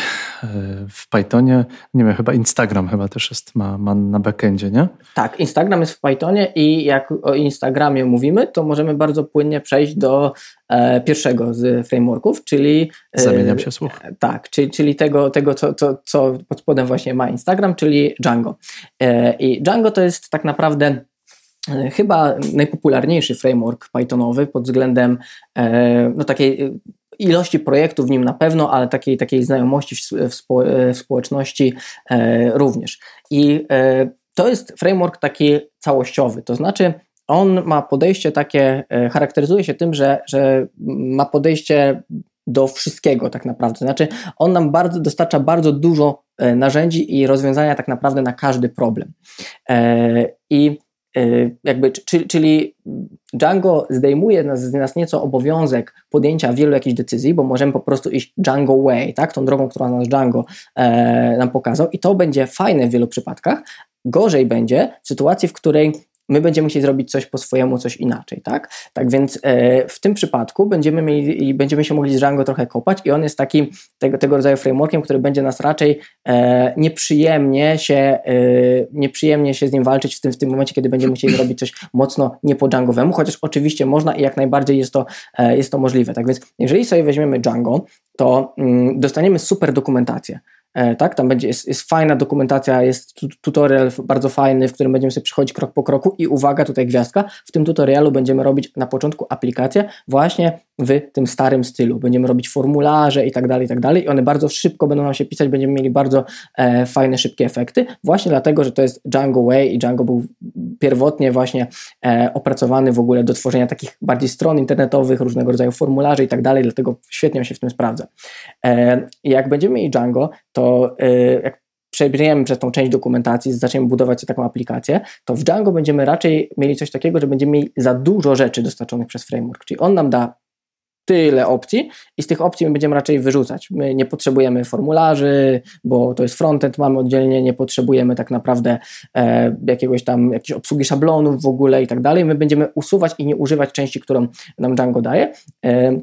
w Pythonie. Nie wiem, chyba Instagram chyba też jest, ma, ma na backendzie, nie? Tak, Instagram jest w Pythonie i jak o Instagramie mówimy, to możemy bardzo płynnie przejść do e, pierwszego z frameworków, czyli... E, Zamieniam się słów. E, tak, czyli, czyli tego, tego co, co, co pod spodem właśnie ma Instagram, czyli Django. E, I Django to jest tak naprawdę e, chyba najpopularniejszy framework Pythonowy pod względem no, takiej ilości projektów w nim na pewno, ale takiej, takiej znajomości w, w, w społeczności e, również. I e, to jest framework taki całościowy, to znaczy on ma podejście takie, e, charakteryzuje się tym, że, że ma podejście do wszystkiego tak naprawdę. Znaczy, on nam bardzo, dostarcza bardzo dużo e, narzędzi i rozwiązania tak naprawdę na każdy problem. E, I jakby, czyli, czyli Django zdejmuje z nas nieco obowiązek podjęcia wielu jakichś decyzji, bo możemy po prostu iść Django way, tak, tą drogą, którą nas Django e, nam pokazał i to będzie fajne w wielu przypadkach. Gorzej będzie w sytuacji, w której my będziemy musieli zrobić coś po swojemu, coś inaczej, tak? Tak więc e, w tym przypadku będziemy mieli, będziemy się mogli z Django trochę kopać i on jest takim tego, tego rodzaju frameworkiem, który będzie nas raczej e, nieprzyjemnie się e, nieprzyjemnie się z nim walczyć w tym, w tym momencie, kiedy będziemy musieli zrobić coś mocno nie po Djangowemu, chociaż oczywiście można i jak najbardziej jest to, e, jest to możliwe. Tak więc jeżeli sobie weźmiemy Django, to mm, dostaniemy super dokumentację. E, tak? Tam będzie, jest, jest, fajna dokumentacja, jest tutorial bardzo fajny, w którym będziemy sobie przychodzić krok po kroku i uwaga, tutaj gwiazdka, w tym tutorialu będziemy robić na początku aplikację właśnie w tym starym stylu. Będziemy robić formularze i tak dalej, i tak dalej i one bardzo szybko będą nam się pisać, będziemy mieli bardzo e, fajne, szybkie efekty, właśnie dlatego, że to jest Django Way i Django był pierwotnie właśnie e, opracowany w ogóle do tworzenia takich bardziej stron internetowych, różnego rodzaju formularzy i tak dalej, dlatego świetnie się w tym sprawdza. E, jak będziemy mieli Django, to e, jak przebiegniemy przez tą część dokumentacji, zaczniemy budować taką aplikację, to w Django będziemy raczej mieli coś takiego, że będziemy mieli za dużo rzeczy dostarczonych przez framework. Czyli on nam da tyle opcji i z tych opcji my będziemy raczej wyrzucać. My nie potrzebujemy formularzy, bo to jest frontend, mamy oddzielnie, nie potrzebujemy tak naprawdę e, jakiegoś tam, jakiejś obsługi szablonów w ogóle i tak dalej. My będziemy usuwać i nie używać części, którą nam Django daje. E,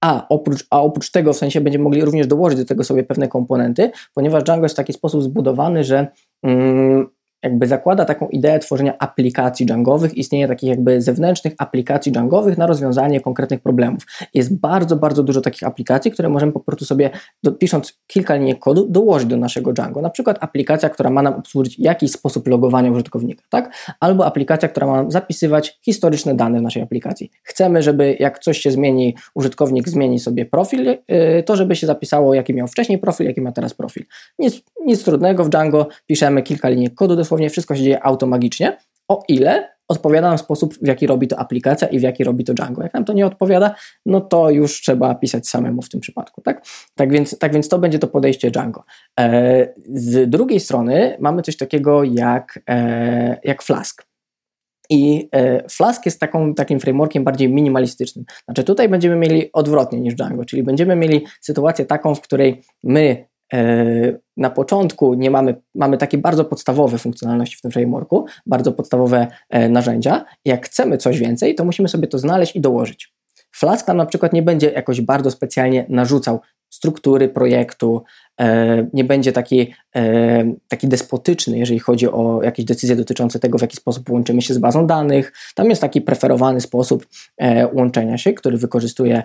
a oprócz, a oprócz tego w sensie będziemy mogli również dołożyć do tego sobie pewne komponenty, ponieważ Django jest w taki sposób zbudowany, że mm, jakby zakłada taką ideę tworzenia aplikacji Djangowych, istnienie takich jakby zewnętrznych aplikacji Djangowych na rozwiązanie konkretnych problemów. Jest bardzo, bardzo dużo takich aplikacji, które możemy po prostu sobie, do, pisząc kilka linii kodu, dołożyć do naszego Django. Na przykład aplikacja, która ma nam obsłużyć jakiś sposób logowania użytkownika, tak? Albo aplikacja, która ma nam zapisywać historyczne dane w naszej aplikacji. Chcemy, żeby jak coś się zmieni, użytkownik zmieni sobie profil, yy, to żeby się zapisało, jaki miał wcześniej profil, jaki ma teraz profil. Nic, nic trudnego w Django, piszemy kilka linii kodu dosłownie dosłownie wszystko się dzieje automagicznie, o ile odpowiada nam sposób, w jaki robi to aplikacja i w jaki robi to Django. Jak nam to nie odpowiada, no to już trzeba pisać samemu w tym przypadku. Tak, tak, więc, tak więc to będzie to podejście Django. E, z drugiej strony mamy coś takiego jak, e, jak Flask. I e, Flask jest taką, takim frameworkiem bardziej minimalistycznym. Znaczy tutaj będziemy mieli odwrotnie niż Django, czyli będziemy mieli sytuację taką, w której my na początku nie mamy, mamy takie bardzo podstawowe funkcjonalności w tym frameworku, bardzo podstawowe e, narzędzia. Jak chcemy coś więcej, to musimy sobie to znaleźć i dołożyć. Flask nam na przykład nie będzie jakoś bardzo specjalnie narzucał struktury projektu, E, nie będzie taki, e, taki despotyczny, jeżeli chodzi o jakieś decyzje dotyczące tego, w jaki sposób łączymy się z bazą danych. Tam jest taki preferowany sposób e, łączenia się, który wykorzystuje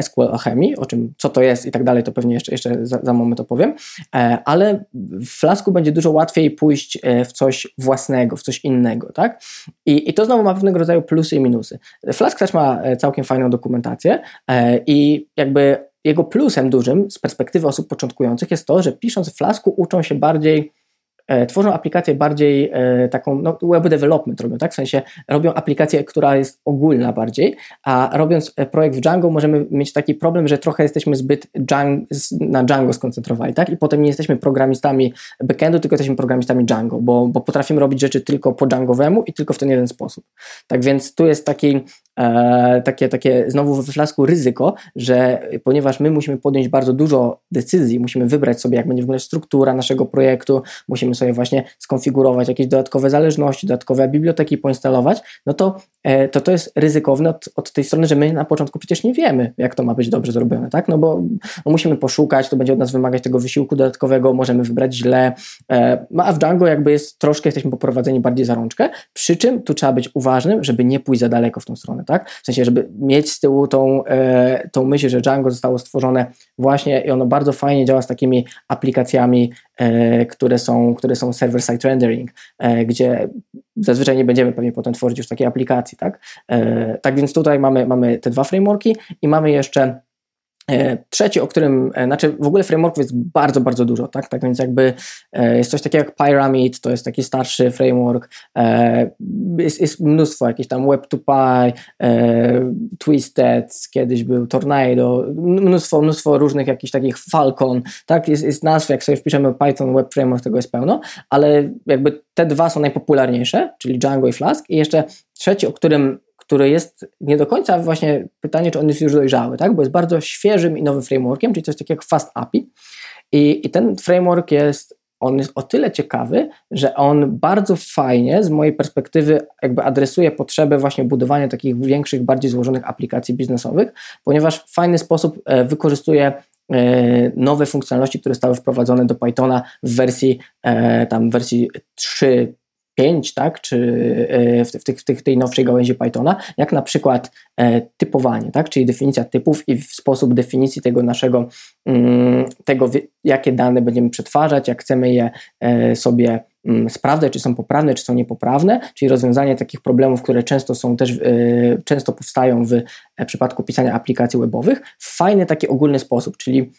SQL Alchemy, o czym co to jest i tak dalej, to pewnie jeszcze, jeszcze za, za moment opowiem, ale w Flasku będzie dużo łatwiej pójść w coś własnego, w coś innego, tak? I, i to znowu ma pewnego rodzaju plusy i minusy. Flask też ma całkiem fajną dokumentację i jakby jego plusem dużym z perspektywy osób początkujących jest to, że pisząc w Flasku uczą się bardziej tworzą aplikację bardziej e, taką, no web development robią, tak? W sensie robią aplikację, która jest ogólna bardziej, a robiąc e, projekt w Django możemy mieć taki problem, że trochę jesteśmy zbyt Django, na Django skoncentrowani, tak? I potem nie jesteśmy programistami backendu, tylko jesteśmy programistami Django, bo, bo potrafimy robić rzeczy tylko po Djangowemu i tylko w ten jeden sposób. Tak więc tu jest taki, e, takie, takie znowu we flasku ryzyko, że ponieważ my musimy podjąć bardzo dużo decyzji, musimy wybrać sobie, jak będzie wyglądać struktura naszego projektu, musimy sobie właśnie skonfigurować jakieś dodatkowe zależności, dodatkowe biblioteki poinstalować, no to e, to, to jest ryzykowne od, od tej strony, że my na początku przecież nie wiemy, jak to ma być dobrze zrobione, tak? No bo no musimy poszukać, to będzie od nas wymagać tego wysiłku dodatkowego, możemy wybrać źle, e, no a w Django jakby jest troszkę, jesteśmy poprowadzeni bardziej za rączkę, przy czym tu trzeba być uważnym, żeby nie pójść za daleko w tą stronę, tak? W sensie, żeby mieć z tyłu tą, e, tą myśl, że Django zostało stworzone właśnie i ono bardzo fajnie działa z takimi aplikacjami, które są, które są server-side rendering, e, gdzie zazwyczaj nie będziemy pewnie potem tworzyć już takiej aplikacji, tak? E, tak więc tutaj mamy, mamy te dwa frameworki i mamy jeszcze E, trzeci, o którym, e, znaczy w ogóle frameworków jest bardzo, bardzo dużo, tak? Tak więc jakby e, jest coś takiego jak Pyramid, to jest taki starszy framework, jest, jest mnóstwo jakichś tam Web2Py, Twisted, kiedyś był Tornado, mnóstwo, mnóstwo różnych jakichś takich Falcon, tak? Jest, jest nazw, jak sobie wpiszemy Python Web Framework, tego jest pełno, ale jakby te dwa są najpopularniejsze, czyli Django i Flask i jeszcze trzeci, o którym który jest nie do końca właśnie pytanie, czy on jest już dojrzały, tak? bo jest bardzo świeżym i nowym frameworkiem, czyli coś takiego jak Fast API. I, i ten framework jest on jest o tyle ciekawy, że on bardzo fajnie z mojej perspektywy jakby adresuje potrzebę właśnie budowania takich większych, bardziej złożonych aplikacji biznesowych, ponieważ w fajny sposób e, wykorzystuje e, nowe funkcjonalności, które zostały wprowadzone do Pythona w wersji e, tam wersji 3 5, tak, czy e, w, w, tych, tej nowszej gałęzi Pythona, jak na przykład e, typowanie, tak, czyli definicja typów i sposób definicji tego naszego, mm, tego jakie dane będziemy przetwarzać, jak chcemy je e, sobie mm, sprawdzać, czy są poprawne, czy są niepoprawne, czyli rozwiązanie takich problemów, które często są też, często powstają w przypadku pisania aplikacji webowych w fajny taki ogólny sposób, czyli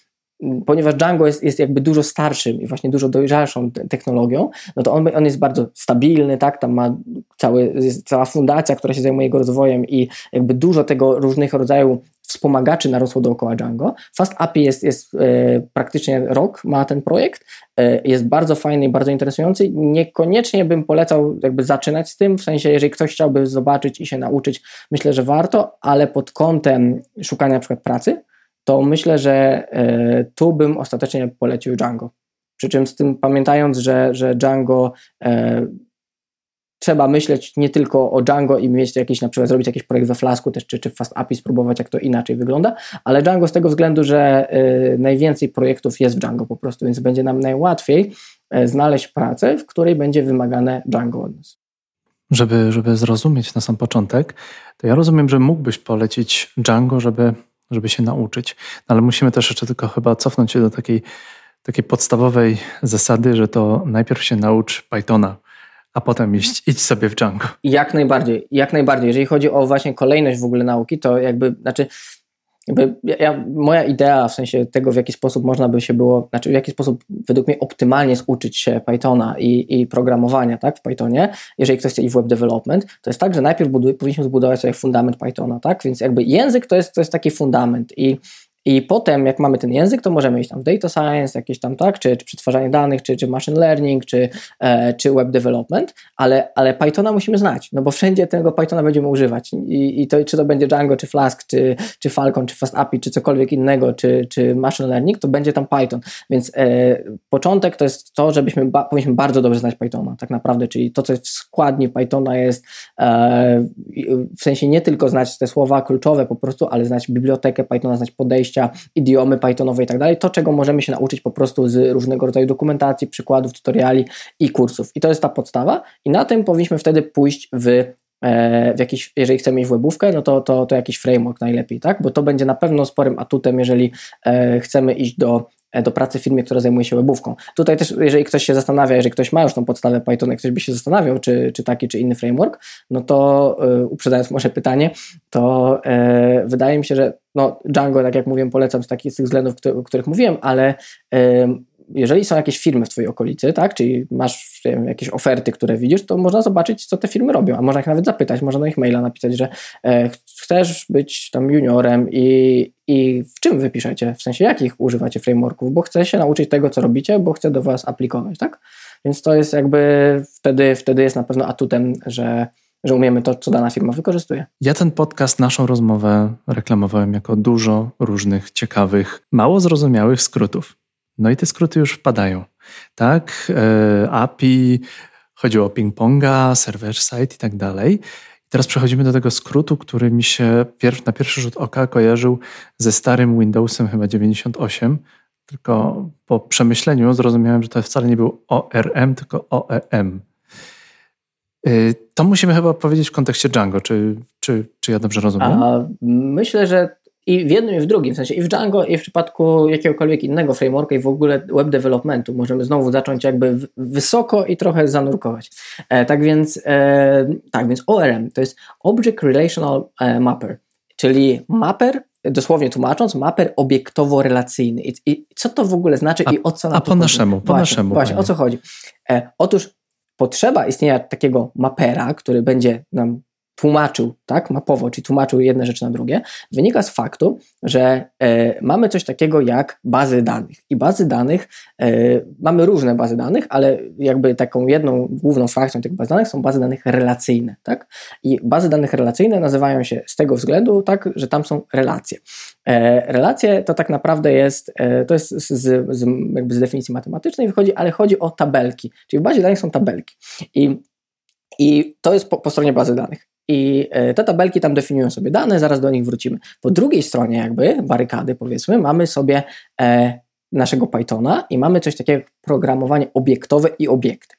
ponieważ Django jest, jest jakby dużo starszym i właśnie dużo dojrzalszą technologią, no to on, on jest bardzo stabilny, tak, tam ma cały, cała fundacja, która się zajmuje jego rozwojem i jakby dużo tego różnych rodzajów wspomagaczy narosło dookoła Django. Fast API jest, jest e, praktycznie rok, ma ten projekt. E, jest bardzo fajny i bardzo interesujący. Niekoniecznie bym polecał jakby zaczynać z tym, w sensie jeżeli ktoś chciałby zobaczyć i się nauczyć, myślę, że warto, ale pod kątem szukania na przykład pracy, to myślę, że e, tu bym ostatecznie polecił Django. Przy czym z tym pamiętając, że, że Django e, trzeba myśleć nie tylko o Django i mieć jakiś, na przykład zrobić jakiś projekt we Flasku też, czy, czy w Fast API, spróbować jak to inaczej wygląda, ale Django z tego względu, że y, najwięcej projektów jest w Django po prostu, więc będzie nam najłatwiej y, znaleźć pracę, w której będzie wymagane Django od nas. Żeby, żeby zrozumieć na sam początek, to ja rozumiem, że mógłbyś polecić Django, żeby, żeby się nauczyć, no, ale musimy też jeszcze tylko chyba cofnąć się do takiej, takiej podstawowej zasady, że to najpierw się naucz Pythona, a potem iść, idź sobie w Django. Jak najbardziej, jak najbardziej. Jeżeli chodzi o właśnie kolejność w ogóle nauki, to jakby, znaczy, jakby ja, moja idea w sensie tego, w jaki sposób można by się było, znaczy w jaki sposób według mnie optymalnie zuczyć się Pythona i, i programowania tak, w Pythonie, jeżeli ktoś chce w web development, to jest tak, że najpierw buduj, powinniśmy zbudować sobie fundament Pythona, tak, więc jakby język to jest, to jest taki fundament i i potem, jak mamy ten język, to możemy iść tam w data science, jakieś tam, tak, czy, czy przetwarzanie danych, czy, czy machine learning, czy, e, czy web development, ale, ale Pythona musimy znać, no bo wszędzie tego Pythona będziemy używać. I, i to, czy to będzie Django, czy Flask, czy, czy Falcon, czy Fast API, czy cokolwiek innego, czy, czy machine learning, to będzie tam Python. Więc e, początek to jest to, żebyśmy ba, powinniśmy bardzo dobrze znać Pythona, tak naprawdę, czyli to, co jest w składni Pythona jest e, w sensie nie tylko znać te słowa kluczowe po prostu, ale znać bibliotekę Pythona, znać podejście idiomy Pythonowe i tak dalej, to czego możemy się nauczyć po prostu z różnego rodzaju dokumentacji, przykładów, tutoriali i kursów. I to jest ta podstawa i na tym powinniśmy wtedy pójść w w jakiś, jeżeli chcemy mieć webówkę, no to, to, to jakiś framework najlepiej, tak? Bo to będzie na pewno sporym atutem, jeżeli e, chcemy iść do E, do pracy w firmie, która zajmuje się webówką. Tutaj też, jeżeli ktoś się zastanawia, jeżeli ktoś ma już tą podstawę Pythona, ktoś by się zastanawiał, czy, czy taki, czy inny framework, no to uprzedzając może pytanie, to wydaje mi się, że no, Django, tak jak mówiłem, polecam z takich z tych względów, o których mówiłem, ale jeżeli są jakieś firmy w Twojej okolicy, tak, czyli masz wiem, jakieś oferty, które widzisz, to można zobaczyć, co te firmy robią, a można ich nawet zapytać, można na ich maila napisać, że e, chcesz być tam juniorem i, i w czym wypiszecie, w sensie jakich używacie frameworków, bo chcę się nauczyć tego, co robicie, bo chcę do Was aplikować, tak? Więc to jest jakby wtedy, wtedy jest na pewno atutem, że że umiemy to, co dana firma wykorzystuje. Ja ten podcast, naszą rozmowę reklamowałem jako dużo różnych, ciekawych, mało zrozumiałych skrótów. No i te skróty już wpadają. Tak, e, API, chodziło o ping-ponga, server-side i tak dalej. Teraz przechodzimy do tego skrótu, który mi się pierw, na pierwszy rzut oka kojarzył ze starym Windowsem chyba 98, tylko po przemyśleniu zrozumiałem, że to wcale nie był ORM, tylko OEM. E, to musimy chyba powiedzieć w kontekście Django. Czy, czy, czy ja dobrze rozumiem? A, myślę, że i w jednym i w drugim, w sensie i w Django, i w przypadku jakiegokolwiek innego frameworka i w ogóle web developmentu możemy znowu zacząć jakby wysoko i trochę zanurkować. E, tak więc, e, tak więc ORM to jest Object Relational e, Mapper, czyli mapper, dosłownie tłumacząc, mapper obiektowo-relacyjny. I, I, co to w ogóle znaczy a, i o co na A po naszemu, po właśnie, naszemu. Właśnie, o co chodzi? E, otóż potrzeba istnienia takiego mapera, który będzie nam tłumaczył, tak, mapowo, czyli tłumaczył jedne rzeczy na drugie, wynika z faktu, że e, mamy coś takiego jak bazy danych. I bazy danych, e, mamy różne bazy danych, ale jakby taką jedną główną frakcją tych baz danych są bazy danych relacyjne, tak? I bazy danych relacyjne nazywają się z tego względu, tak, że tam są relacje. E, relacje to tak naprawdę jest, e, to jest z, z, jakby z definicji matematycznej wychodzi, ale chodzi o tabelki, czyli w bazie danych są tabelki. I i to jest po, po, stronie bazy danych. I e, te tabelki tam definiują sobie dane, zaraz do nich wrócimy. Po drugiej stronie, jakby barykady, powiedzmy, mamy sobie e, naszego Pythona i mamy coś takiego jak programowanie obiektowe i obiekty.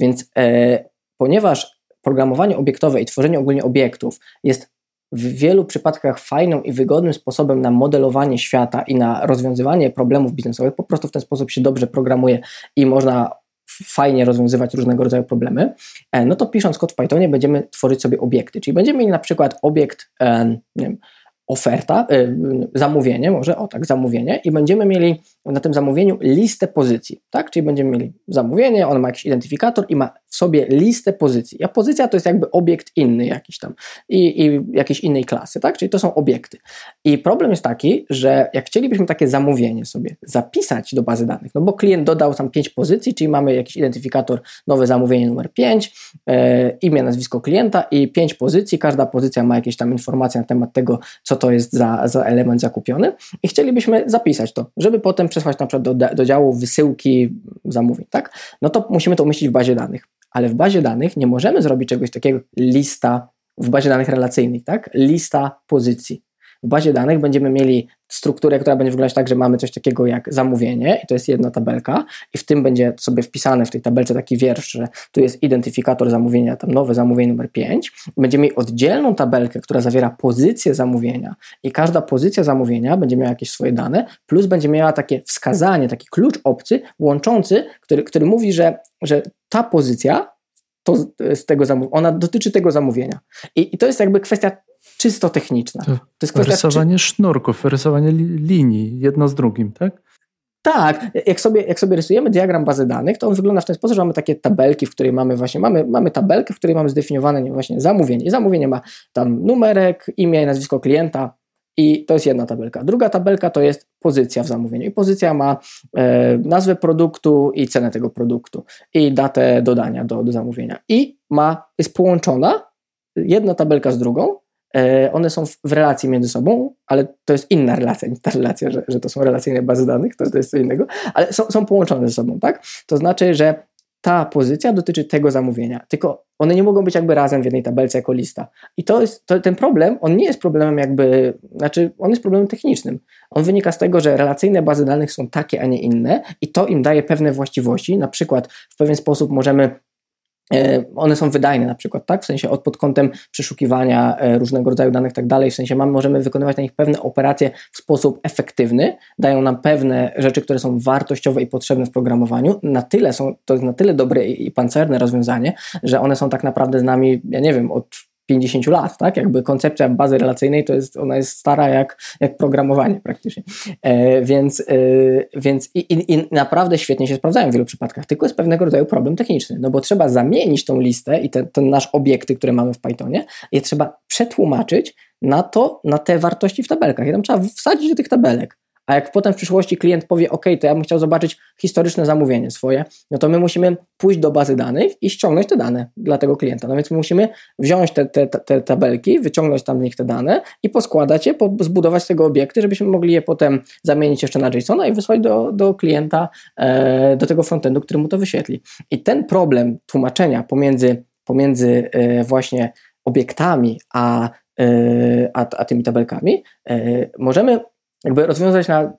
Więc e, ponieważ programowanie obiektowe i tworzenie ogólnie obiektów jest w wielu przypadkach fajnym i wygodnym sposobem na modelowanie świata i na rozwiązywanie problemów biznesowych, po prostu w ten sposób się dobrze programuje i można fajnie rozwiązywać różnego rodzaju problemy, e, no to pisząc kod w Pythonie będziemy tworzyć sobie obiekty. Czyli będziemy mieli na przykład obiekt e, nie wiem, oferta, e, zamówienie, może o tak, zamówienie i będziemy mieli na tym zamówieniu listę pozycji, tak? Czyli będziemy mieli zamówienie, ono ma jakiś identyfikator i ma w sobie listę pozycji. A pozycja to jest jakby obiekt inny jakiś tam i, i jakiejś innej klasy, tak? Czyli to są obiekty. I problem jest taki, że jak chcielibyśmy takie zamówienie sobie zapisać do bazy danych, no bo klient dodał tam pięć pozycji, czyli mamy jakiś identyfikator, nowe zamówienie numer 5, e, imię, nazwisko klienta i pięć pozycji, każda pozycja ma jakieś tam informacje na temat tego, co to jest za, za element zakupiony i chcielibyśmy zapisać to, żeby potem przesłać na przykład do, do działu wysyłki zamówień, tak? No to musimy to umieścić w bazie danych, ale w bazie danych nie możemy zrobić czegoś takiego lista w bazie danych relacyjnej, tak? Lista pozycji. W bazie danych będziemy mieli strukturę, która będzie wyglądać tak, że mamy coś takiego jak zamówienie i to jest jedna tabelka i w tym będzie sobie wpisane w tej tabelce taki wiersz, że tu jest identyfikator zamówienia, tam nowe zamówienie numer 5. Będziemy mieli oddzielną tabelkę, która zawiera pozycję zamówienia i każda pozycja zamówienia będzie miała jakieś swoje dane, plus będzie miała takie wskazanie, taki klucz obcy łączący, który, który mówi, że, że ta pozycja to z tego zamówienia, ona dotyczy tego zamówienia. I, I to jest jakby kwestia czysto techniczna. To, to jest kwestia rysowanie czy... sznurków, rysowanie linii, jedno z drugim, tak? Tak, jak sobie, jak sobie rysujemy diagram bazy danych, to on wygląda w ten sposób, że mamy takie tabelki, w której mamy właśnie, mamy, mamy tabelkę, w której mamy zdefiniowane nie, właśnie zamówienie. I zamówienie ma tam numerek, imię i nazwisko klienta i to jest jedna tabelka. Druga tabelka to jest pozycja w zamówieniu. I pozycja ma e, nazwę produktu i cenę tego produktu i datę dodania do, do zamówienia. I ma, jest połączona jedna tabelka z drugą one są w relacji między sobą, ale to jest inna relacja niż ta relacja, że, że to są relacyjne bazy danych, to, to jest co innego, ale są, są połączone ze sobą, tak? To znaczy, że ta pozycja dotyczy tego zamówienia, tylko one nie mogą być jakby razem w jednej tabelce jako lista. I to jest to, ten problem, on nie jest problemem jakby, znaczy on jest problemem technicznym. On wynika z tego, że relacyjne bazy danych są takie, a nie inne i to im daje pewne właściwości. Na przykład w pewien sposób możemy E, one są wydajne na przykład, tak? W sensie od pod kątem przeszukiwania e, różnego rodzaju danych i tak dalej, w sensie mamy, możemy wykonywać na nich pewne operacje w sposób efektywny, dają nam pewne rzeczy, które są wartościowe i potrzebne w programowaniu. Na tyle są, to jest na tyle dobre i pancerne rozwiązanie, że one są tak naprawdę z nami, ja nie wiem, od 50 lat, tak? Jakby koncepcja bazy relacyjnej to jest, ona jest stara jak, jak programowanie praktycznie. E, więc e, więc i, i, i, naprawdę świetnie się sprawdzają w wielu przypadkach, tylko jest pewnego rodzaju problem techniczny, no bo trzeba zamienić tą listę i ten, nasz obiekty, które mamy w Pythonie, je trzeba przetłumaczyć na to, na te wartości w tabelkach. I tam trzeba wsadzić do tych tabelek. A jak potem w przyszłości klient powie, OK, to ja bym chciał zobaczyć historyczne zamówienie swoje, no to my musimy pójść do bazy danych i ściągnąć te dane dla tego klienta. No więc my musimy wziąć te, te, te tabelki, wyciągnąć tam z nich te dane i poskładać je, zbudować z tego obiekty, żebyśmy mogli je potem zamienić jeszcze na JSON-a i wysłać do, do klienta, e, do tego frontendu, który mu to wyświetli. I ten problem tłumaczenia pomiędzy, pomiędzy e, właśnie obiektami a, e, a, a tymi tabelkami e, możemy jakby rozwiązać na,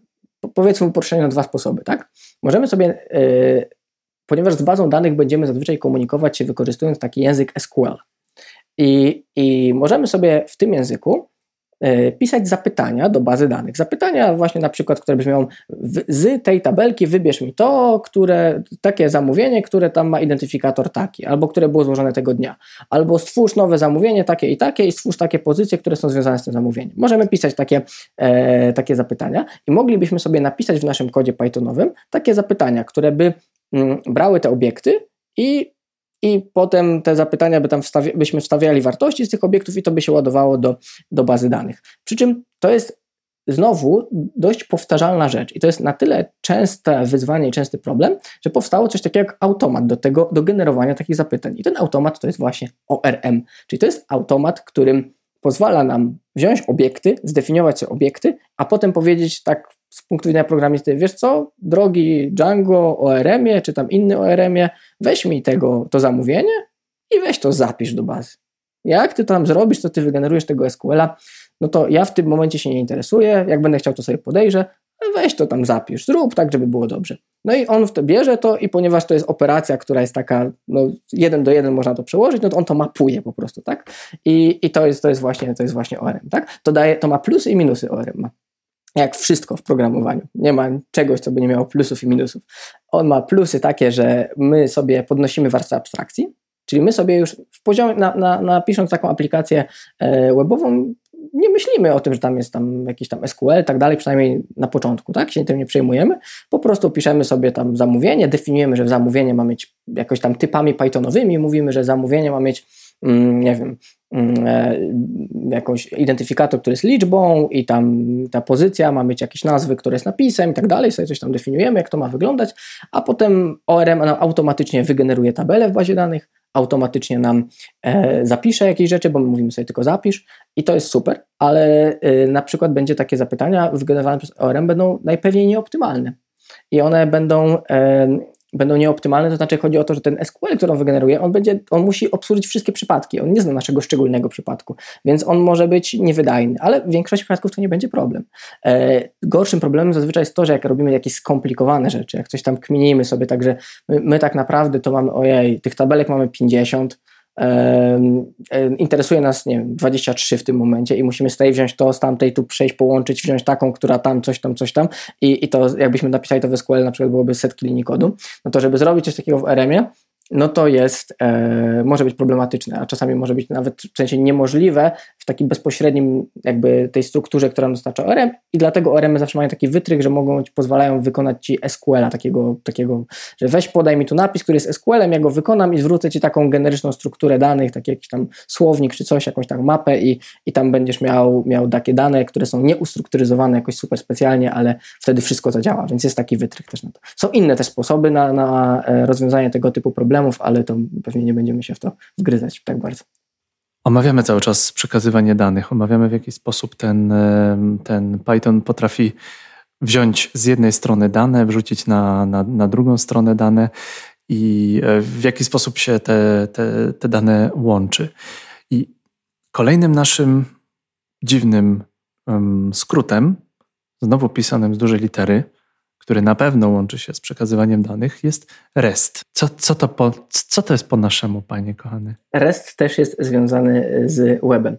powiedzmy, uproszczenie na dwa sposoby, tak? Możemy sobie, yy, ponieważ z bazą danych będziemy zazwyczaj komunikować się wykorzystując taki język SQL. I, I możemy sobie w tym języku pisać zapytania do bazy danych. Zapytania właśnie na przykład, które brzmią z tej tabelki wybierz mi to, które, takie zamówienie, które tam ma identyfikator taki, albo które było złożone tego dnia, albo stwórz nowe zamówienie takie i takie i stwórz takie pozycje, które są związane z tym zamówieniem. Możemy pisać takie, e, takie zapytania i moglibyśmy sobie napisać w naszym kodzie Pythonowym takie zapytania, które by mm, brały te obiekty i i potem te zapytania by tam byśmy wstawiali wartości z tych obiektów i to by się ładowało do, do bazy danych. Przy czym to jest znowu dość powtarzalna rzecz i to jest na tyle częste wyzwanie i częsty problem, że powstało coś takiego jak automat do tego, do generowania takich zapytań. I ten automat to jest właśnie ORM, czyli to jest automat, którym pozwala nam wziąć obiekty, zdefiniować sobie obiekty, a potem powiedzieć tak z punktu widzenia programisty, wiesz co, drogi Django ORM-ie, czy tam inny ORM-ie, weź mi tego, to zamówienie i weź to zapisz do bazy. Jak ty tam zrobisz, to ty wygenerujesz tego SQL-a, no to ja w tym momencie się nie interesuję, jak będę chciał, to sobie podejrzę, weź to tam zapisz, zrób tak, żeby było dobrze. No i on w to bierze to i ponieważ to jest operacja, która jest taka, no jeden do jeden można to przełożyć, no to on to mapuje po prostu, tak? I, i to, jest, to, jest właśnie, to jest właśnie ORM, tak? To, daje, to ma plusy i minusy ORM ma jak wszystko w programowaniu. Nie ma czegoś, co by nie miało plusów i minusów. On ma plusy takie, że my sobie podnosimy warstwę abstrakcji, czyli my sobie już w poziomie, na, na, napisząc taką aplikację e, webową, nie myślimy o tym, że tam jest tam jakiś tam SQL tak dalej, przynajmniej na początku, tak? Się tym nie przejmujemy. Po prostu piszemy sobie tam zamówienie, definiujemy, że zamówienie ma mieć jakoś tam typami Pythonowymi, mówimy, że zamówienie ma mieć, nie wiem, mm, e, jakąś identyfikator, który jest liczbą i tam ta pozycja ma mieć jakieś nazwy, które jest napisem i tak dalej, sobie coś tam definiujemy, jak to ma wyglądać, a potem ORM nam automatycznie wygeneruje tabelę w bazie danych, automatycznie nam e, zapisze jakieś rzeczy, bo my mówimy sobie tylko zapisz i to jest super, ale e, na przykład będzie takie zapytania wygenerowane przez ORM będą najpewniej nieoptymalne i one będą będą nieoptymalne, to znaczy chodzi o to, że ten SQL, który on wygeneruje, on, będzie, on musi obsłużyć wszystkie przypadki. On nie zna naszego szczególnego przypadku, więc on może być niewydajny, ale w większości przypadków to nie będzie problem. E, gorszym problemem zazwyczaj jest to, że jak robimy jakieś skomplikowane rzeczy, jak coś tam kminimy sobie, także my, my tak naprawdę to mamy, ojej, tych tabelek mamy 50, interesuje nas, nie wiem, 23 w tym momencie i musimy z tej wziąć to, z tamtej tu przejść, połączyć, wziąć taką, która tam, coś tam, coś tam. I, i to jakbyśmy napisali to w SQL na przykład byłoby setki linii kodu, no to żeby zrobić coś takiego w RM-ie, no to jest, e, może być problematyczne, a czasami może być nawet w sensie niemożliwe w takim bezpośrednim jakby tej strukturze, która dostarcza ORM i dlatego ORM zawsze mają taki wytrych, że mogą pozwalają wykonać ci SQL-a takiego, takiego, że weź podaj mi tu napis, który jest SQL-em, ja go wykonam i zwrócę ci taką generyczną strukturę danych, taki jakiś tam słownik czy coś, jakąś tam mapę i, i tam będziesz miał, miał takie dane, które są nieustrukturyzowane jakoś super specjalnie, ale wtedy wszystko zadziała, więc jest taki wytrych też na to. Są inne też sposoby na, na e, rozwiązanie tego typu problemów, problemów, ale to pewnie nie będziemy się w to wgryzać tak bardzo. Omawiamy cały czas przekazywanie danych, omawiamy w jaki sposób ten, ten Python potrafi wziąć z jednej strony dane, wrzucić na, na, na drugą stronę dane i e, w jaki sposób się te, te, te dane łączy. I kolejnym naszym dziwnym um, skrótem, znowu pisanym z dużej litery, który na pewno łączy się z przekazywaniem danych, jest REST. Co, co, to, po, co to jest po naszemu, panie kochany? REST też jest związany z webem.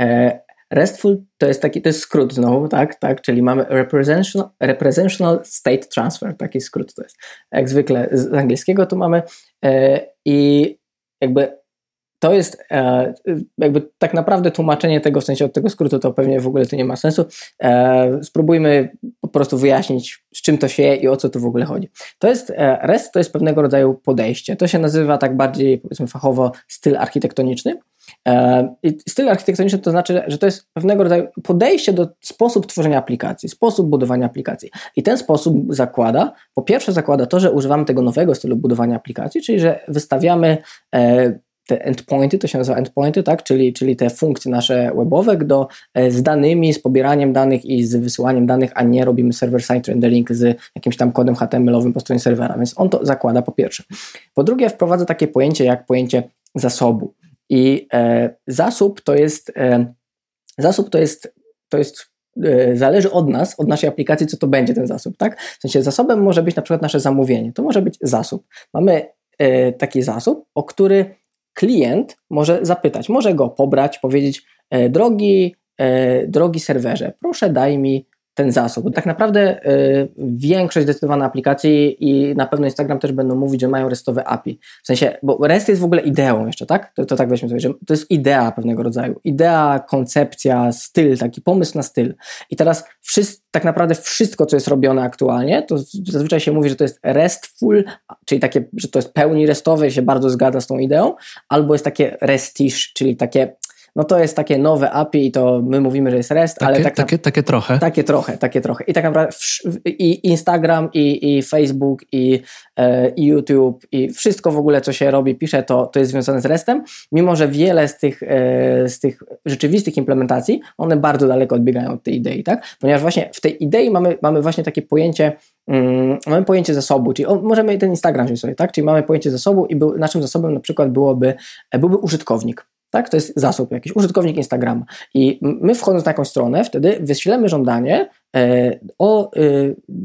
E, RESTful to jest taki, to jest skrót znowu, tak, tak, czyli mamy representational, representational state transfer, taki skrót to jest. Jak zwykle z angielskiego tu mamy e, i jakby to jest e, jakby tak naprawdę tłumaczenie tego w sensie od tego skrótu to pewnie w ogóle to nie ma sensu. E, spróbujmy prostu wyjaśnić, z czym to się je i o co tu w ogóle chodzi. To jest e, REST to jest pewnego rodzaju podejście. To się nazywa tak bardziej powiedzmy fachowo styl architektoniczny. E, I styl architektoniczny to znaczy, że to jest pewnego rodzaju podejście do sposób tworzenia aplikacji, sposób budowania aplikacji. I ten sposób zakłada, po pierwsze zakłada to, że używamy tego nowego stylu budowania aplikacji, czyli że wystawiamy e, te endpointy, to się nazywa endpointy, tak? czyli, czyli te funkcje nasze webowe do, e, z danymi, z pobieraniem danych i z wysyłaniem danych, a nie robimy server-side rendering z jakimś tam kodem HTML-owym po stronie serwera, więc on to zakłada po pierwsze. Po drugie wprowadza takie pojęcie jak pojęcie zasobu i e, zasób to jest e, zasób to jest, to jest e, zależy od nas, od naszej aplikacji, co to będzie ten zasób, tak? W sensie zasobem może być na przykład nasze zamówienie, to może być zasób. Mamy e, taki zasób, o który klient może zapytać, może go pobrać, powiedzieć: e, Drogi, e, drogi serwerze, proszę daj mi ten zasób. Bo tak naprawdę y, większość zdecydowana aplikacji i na pewno Instagram też będą mówić, że mają restowe API. W sensie, bo REST jest w ogóle ideą jeszcze, tak? To, to tak weźmy sobie, że to jest idea pewnego rodzaju. Idea, koncepcja, styl, taki pomysł na styl. I teraz wszyscy, tak naprawdę wszystko, co jest robione aktualnie, to zazwyczaj się mówi, że to jest RESTful, czyli takie, że to jest pełni restowe i się bardzo zgadza z tą ideą, albo jest takie restish, czyli takie no to jest takie nowe API i to my mówimy, że jest REST, takie, ale tak takie, takie trochę. Takie trochę, takie trochę. I tak naprawdę i Instagram, i, i Facebook, i, e, i YouTube, i wszystko w ogóle, co się robi, pisze, to, to jest związane z RESTem, mimo że wiele z tych, e, z tych rzeczywistych implementacji, one bardzo daleko odbiegają od tej idei, tak? Ponieważ właśnie w tej idei mamy, mamy właśnie takie pojęcie, mm, mamy pojęcie zasobu, czyli o, możemy ten Instagram wziąć sobie, tak? Czyli mamy pojęcie zasobu i był, naszym zasobem na przykład byłoby, byłby użytkownik. Tak? To jest zasób, jakiś użytkownik Instagrama. I my wchodząc na jakąś stronę, wtedy wyślemy żądanie e, o e,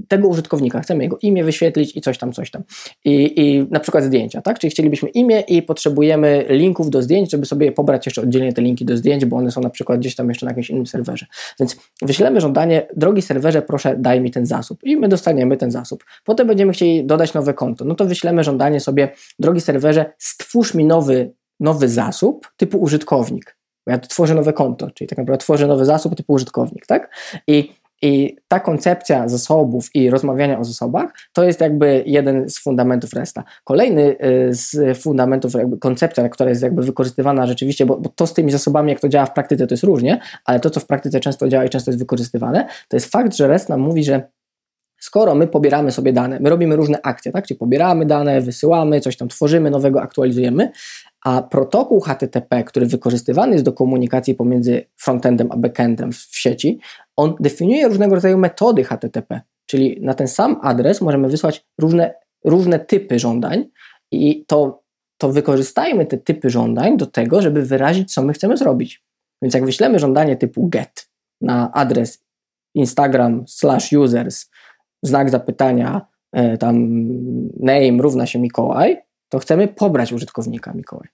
tego użytkownika. Chcemy jego imię wyświetlić i coś tam, coś tam. I, I na przykład zdjęcia, tak? Czyli chcielibyśmy imię i potrzebujemy linków do zdjęć, żeby sobie pobrać jeszcze oddzielnie te linki do zdjęć, bo one są na przykład gdzieś tam jeszcze na jakimś innym serwerze. Więc wyślemy żądanie, drogi serwerze, proszę daj mi ten zasób. I my dostaniemy ten zasób. Potem będziemy chcieli dodać nowe konto. No to wyślemy żądanie sobie, drogi serwerze, stwórz mi nowy nowy zasób typu użytkownik. bo ja tworzę nowe konto, czyli tak naprawdę tworzę nowy zasób typu użytkownik, tak? I i ta koncepcja zasobów i rozmawiania o zasobach to jest jakby jeden z fundamentów RESTA. Kolejny y, z fundamentów, jakby koncepcja, która jest jakby wykorzystywana rzeczywiście, bo, bo, to z tymi zasobami, jak to działa w praktyce, to jest różnie, ale to, co w praktyce często działa i często jest wykorzystywane, to jest fakt, że REST nam mówi, że skoro my pobieramy sobie dane, my robimy różne akcje, tak? Czyli pobieramy dane, wysyłamy, coś tam tworzymy nowego, aktualizujemy, a protokół HTTP, który wykorzystywany jest do komunikacji pomiędzy frontendem a backendem w sieci, on definiuje różnego rodzaju metody HTTP, czyli na ten sam adres możemy wysłać różne, różne typy żądań i to, to wykorzystajmy te typy żądań do tego, żeby wyrazić, co my chcemy zrobić. Więc jak wyślemy żądanie typu get na adres Instagram slash users znak zapytania e, tam name równa się Mikołaj, to chcemy pobrać użytkownika Mikołaj.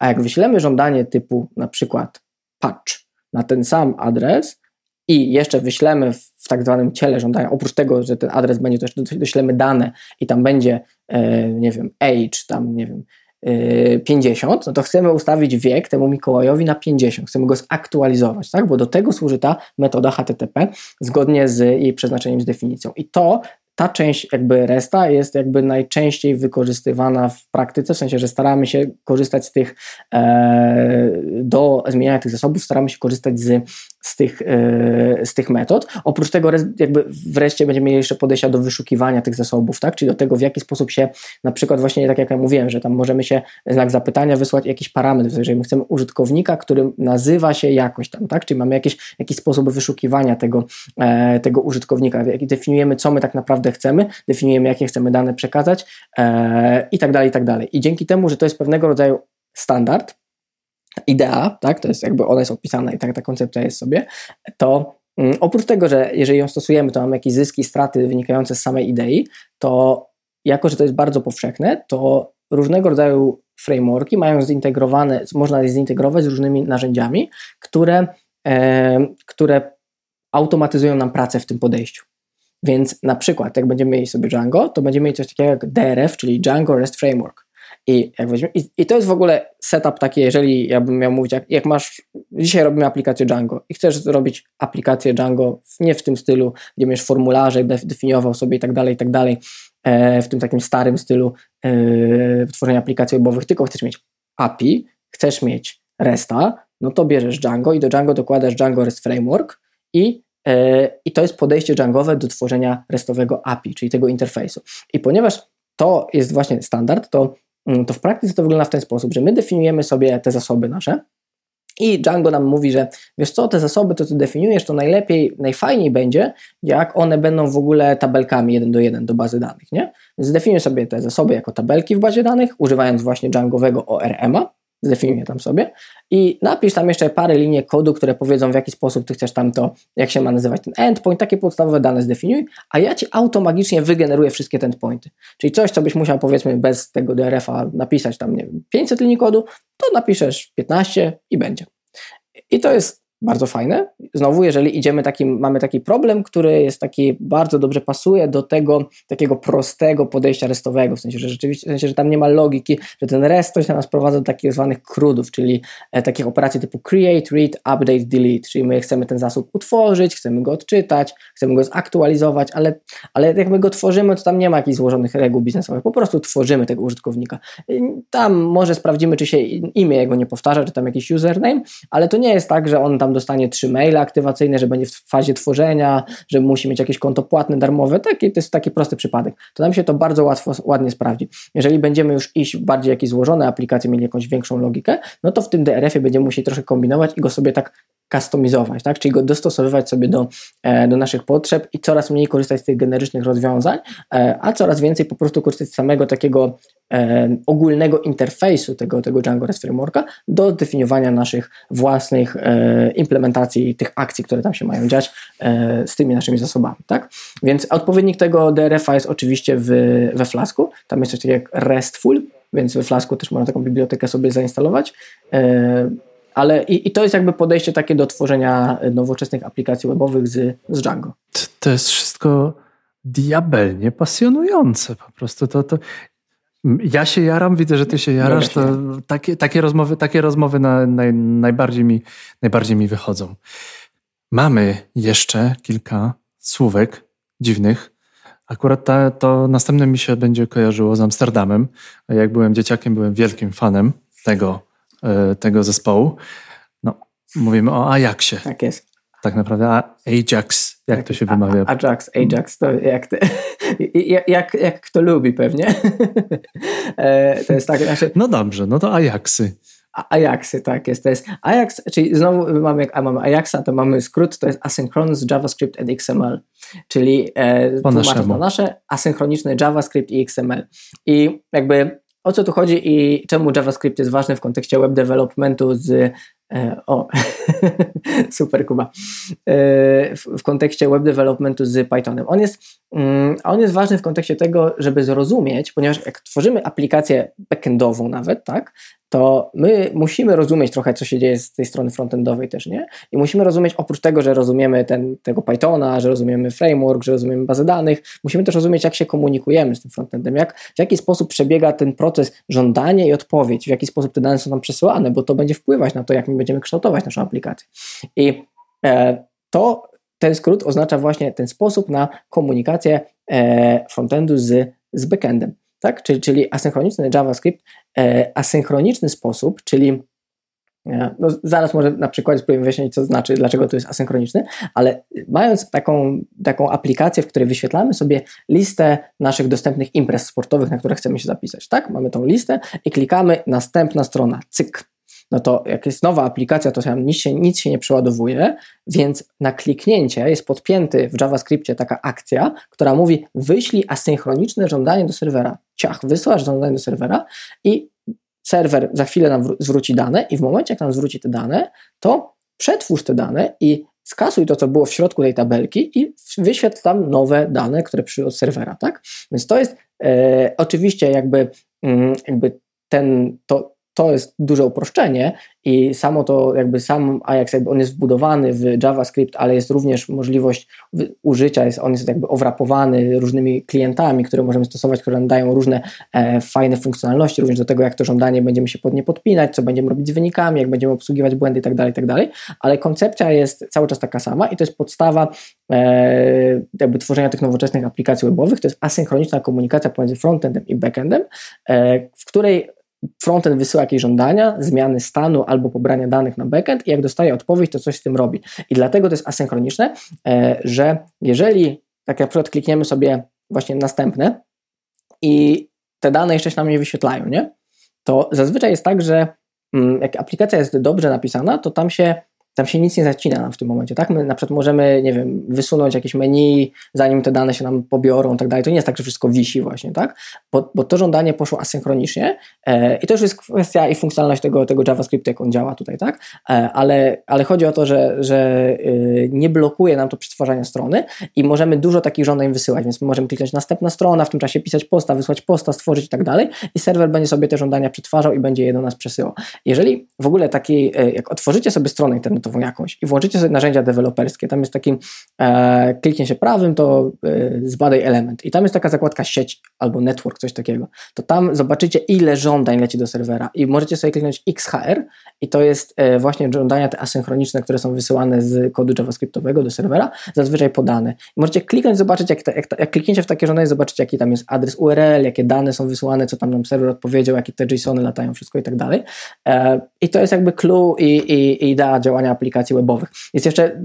A jak wyślemy żądanie typu na przykład patch na ten sam adres i jeszcze wyślemy w tak zwanym ciele żądania, oprócz tego, że ten adres będzie, to jeszcze doślemy dane i tam będzie, e, nie wiem, age, tam, nie wiem, 50, e, no to chcemy ustawić wiek temu Mikołajowi na 50, chcemy go zaktualizować, tak? bo do tego służy ta metoda HTTP zgodnie z jej przeznaczeniem, z definicją. I to ta część jakby resta jest jakby najczęściej wykorzystywana w praktyce, w sensie, że staramy się korzystać z tych, e, do zmieniania tych zasobów, staramy się korzystać z, z, tych, e, z tych metod. Oprócz tego jakby wreszcie będziemy mieli jeszcze podejścia do wyszukiwania tych zasobów, tak? czyli do tego, w jaki sposób się, na przykład właśnie tak jak ja mówiłem, że tam możemy się znak zapytania wysłać jakiś parametr, jeżeli my chcemy użytkownika, który nazywa się jakoś tam, tak? czyli mamy jakiś, jakiś sposób wyszukiwania tego, e, tego użytkownika, definiujemy, co my tak naprawdę chcemy, definiujemy, jakie chcemy dane przekazać e, i tak dalej, i tak dalej. I dzięki temu, że to jest pewnego rodzaju standard, idea, tak, to jest jakby ona jest opisana i tak ta koncepcja jest sobie, to mm, oprócz tego, że jeżeli ją stosujemy, to mamy jakieś zyski, straty wynikające z samej idei, to jako, że to jest bardzo powszechne, to różnego rodzaju frameworki mają zintegrowane, można je zintegrować z różnymi narzędziami, które, e, które automatyzują nam pracę w tym podejściu. Więc na przykład, jak będziemy mieli sobie Django, to będziemy mieli coś takiego jak DRF, czyli Django REST Framework. I, jak weźmiemy, i, I, to jest w ogóle setup taki, jeżeli ja bym miał mówić, jak, jak, masz, dzisiaj robimy aplikację Django i chcesz zrobić aplikację Django nie w tym stylu, gdzie masz formularze, definiował sobie i tak dalej, i tak dalej, e, w tym takim starym stylu e, tworzenia aplikacji webowych, tylko chcesz mieć API, chcesz mieć RESTA, no to bierzesz Django i do Django dokładasz Django REST Framework i I to jest podejście Djangowe do tworzenia restowego API, czyli tego interfejsu. I ponieważ to jest właśnie standard, to, mm, to w praktyce to wygląda w ten sposób, że my definiujemy sobie te zasoby nasze i Django nam mówi, że wiesz co, te zasoby, to ty definiujesz, to najlepiej, najfajniej będzie, jak one będą w ogóle tabelkami jeden do jeden do bazy danych, nie? Zdefiniuj sobie te zasoby jako tabelki w bazie danych, używając właśnie Djangowego ORM-a, zdefiniuję tam sobie i napisz tam jeszcze parę linii kodu, które powiedzą w jaki sposób ty chcesz tam to, jak się ma nazywać ten endpoint, takie podstawowe dane zdefiniuj, a ja ci automagicznie wygeneruję wszystkie te endpointy. Czyli coś, co byś musiał powiedzmy bez tego DRF-a napisać tam, nie wiem, 500 linii kodu, to napiszesz 15 i będzie. I to jest bardzo fajne. Znowu, jeżeli idziemy takim, mamy taki problem, który jest taki, bardzo dobrze pasuje do tego takiego prostego podejścia restowego, w sensie, że rzeczywiście, w sensie, że tam nie ma logiki, że ten rest to się nas prowadza do takich zwanych crudów, czyli e, takich operacji typu create, read, update, delete, czyli my chcemy ten zasób utworzyć, chcemy go odczytać, chcemy go zaktualizować, ale, ale jak my go tworzymy, to tam nie ma jakichś złożonych reguł biznesowych, po prostu tworzymy tego użytkownika. Tam może sprawdzimy, czy się imię jego nie powtarza, czy tam jakiś username, ale to nie jest tak, że on tam tam dostanie trzy maile aktywacyjne, że będzie w fazie tworzenia, że musi mieć jakieś konto płatne, darmowe. Taki, to jest taki prosty przypadek. To nam się to bardzo łatwo, ładnie sprawdzi. Jeżeli będziemy już iść w bardziej jakieś złożone aplikacje, mieli jakąś większą logikę, no to w tym DRF-ie będziemy musieli trochę kombinować i go sobie tak kustomizować, tak? czyli go dostosowywać sobie do, e, do naszych potrzeb i coraz mniej korzystać z tych generycznych rozwiązań, e, a coraz więcej po prostu korzystać z samego takiego e, ogólnego interfejsu tego, tego Django REST Frameworka do definiowania naszych własnych implementacji tych akcji, które tam się mają dziać z tymi naszymi zasobami. Tak? Więc odpowiednik tego DRF-a jest oczywiście w, we Flasku, tam jest coś takiego jak RESTful, więc we Flasku też można taką bibliotekę sobie zainstalować ale i, i, to jest jakby podejście takie do tworzenia nowoczesnych aplikacji webowych z, z Django. To jest wszystko diabelnie pasjonujące po prostu. To, to Ja się jaram, widzę, że ty się jarasz. To takie, takie rozmowy, takie rozmowy na, na, najbardziej, mi, najbardziej mi wychodzą. Mamy jeszcze kilka słówek dziwnych. Akurat ta, to następne mi się będzie kojarzyło z Amsterdamem. Jak byłem dzieciakiem, byłem wielkim fanem tego, e, tego zespołu. No, mówimy o Ajaxie. Tak jest. Tak naprawdę Ajax, jak tak, to się wymawia? Ajax, Ajax, to jak, jak, jak kto lubi pewnie. E, to jest tak. Znaczy, no dobrze, no to Ajaxy. Ajaxy, tak jest. To jest Ajax, czyli znowu mamy, jak mamy Ajaxa, to mamy skrót, to jest Asynchronous JavaScript and XML, czyli e, po na nasze asynchroniczny JavaScript i XML. I jakby o co tu chodzi i czemu JavaScript jest ważny w kontekście web developmentu z E, o, super Kuba. E, w, kontekście web developmentu z Pythonem. On jest, mm, on jest ważny w kontekście tego, żeby zrozumieć, ponieważ jak tworzymy aplikację backendową nawet, tak, to my musimy rozumieć trochę, co się dzieje z tej strony frontendowej też, nie? I musimy rozumieć, oprócz tego, że rozumiemy ten, tego Pythona, że rozumiemy framework, że rozumiemy bazę danych, musimy też rozumieć, jak się komunikujemy z tym frontendem, jak, w jaki sposób przebiega ten proces żądanie i odpowiedź, w jaki sposób te dane są nam przesyłane, bo to będzie wpływać na to, jak my będziemy kształtować naszą aplikację. I e, to, ten skrót oznacza właśnie ten sposób na komunikację e, frontendu z, z backendem tak? czyli, czyli asynchroniczny JavaScript, e, asynchroniczny sposób, czyli e, no, zaraz może na przykładzie spróbujemy wyjaśnić, co znaczy, dlaczego to jest asynchroniczny, ale mając taką, taką aplikację, w której wyświetlamy sobie listę naszych dostępnych imprez sportowych, na które chcemy się zapisać, tak? Mamy tą listę i klikamy następna strona, cyk no to jak jest nowa aplikacja, to tam nic się, nic się nie przeładowuje, więc na kliknięcie jest podpięty w JavaScriptie taka akcja, która mówi wyślij asynchroniczne żądanie do serwera. Ciach, wysłasz żądanie do serwera i serwer za chwilę nam zwróci dane i w momencie, jak nam zwróci te dane, to przetwórz te dane i skasuj to, co było w środku tej tabelki i wyświetl tam nowe dane, które przyszły od serwera, tak? Więc to jest e, oczywiście jakby, mm, jakby ten, to, to jest duże uproszczenie i samo to jakby sam Ajax jakby on jest wbudowany w JavaScript, ale jest również możliwość użycia, jest, on jest jakby owrapowany różnymi klientami, które możemy stosować, które nam dają różne e, fajne funkcjonalności, również do tego jak to żądanie będziemy się pod nie podpinać, co będziemy robić z wynikami, jak będziemy obsługiwać błędy itd., tak itd., tak ale koncepcja jest cały czas taka sama i to jest podstawa e, jakby tworzenia tych nowoczesnych aplikacji webowych, to jest asynchroniczna komunikacja pomiędzy frontendem i backendem, e, w której frontend wysyła jakieś żądania, zmiany stanu albo pobrania danych na backend i jak dostaje odpowiedź, to coś z tym robi. I dlatego to jest asynchroniczne, e, że jeżeli, tak jak na przykład klikniemy sobie właśnie następne i te dane jeszcze się nam nie wyświetlają, nie? to zazwyczaj jest tak, że mm, jak aplikacja jest dobrze napisana, to tam się tam się nic nie zacina w tym momencie, tak? My na przykład możemy, nie wiem, wysunąć jakieś menu, zanim te dane się nam pobiorą, tak dalej. To nie jest tak, że wszystko wisi właśnie, tak? Bo, bo to żądanie poszło asynchronicznie e, i to już jest kwestia i funkcjonalność tego, tego JavaScriptu, jak on działa tutaj, tak? E, ale, ale chodzi o to, że, że y, nie blokuje nam to przetwarzania strony i możemy dużo takich żądań wysyłać, więc możemy kliknąć następna strona, w tym czasie pisać posta, wysłać posta, stworzyć i tak dalej i serwer będzie sobie te żądania przetwarzał i będzie je do nas przesyłał. Jeżeli w ogóle taki, e, jak otworzycie sobie stronę internetową, internetową jakąś i włączycie sobie narzędzia deweloperskie, tam jest taki e, kliknie się prawym, to e, zbadaj element i tam jest taka zakładka sieć albo network, coś takiego, to tam zobaczycie ile żądań leci do serwera i możecie sobie kliknąć XHR i to jest e, właśnie żądania te asynchroniczne, które są wysyłane z kodu javascriptowego do serwera, zazwyczaj podane. I możecie kliknąć, zobaczyć, jak, jak, jak klikniecie w takie żądanie, zobaczycie, jaki tam jest adres URL, jakie dane są wysyłane, co tam nam serwer odpowiedział, jakie te JSONy latają, wszystko i tak dalej. E, I to jest jakby clue i, i, i idea działania aplikacji webowych. Jest jeszcze,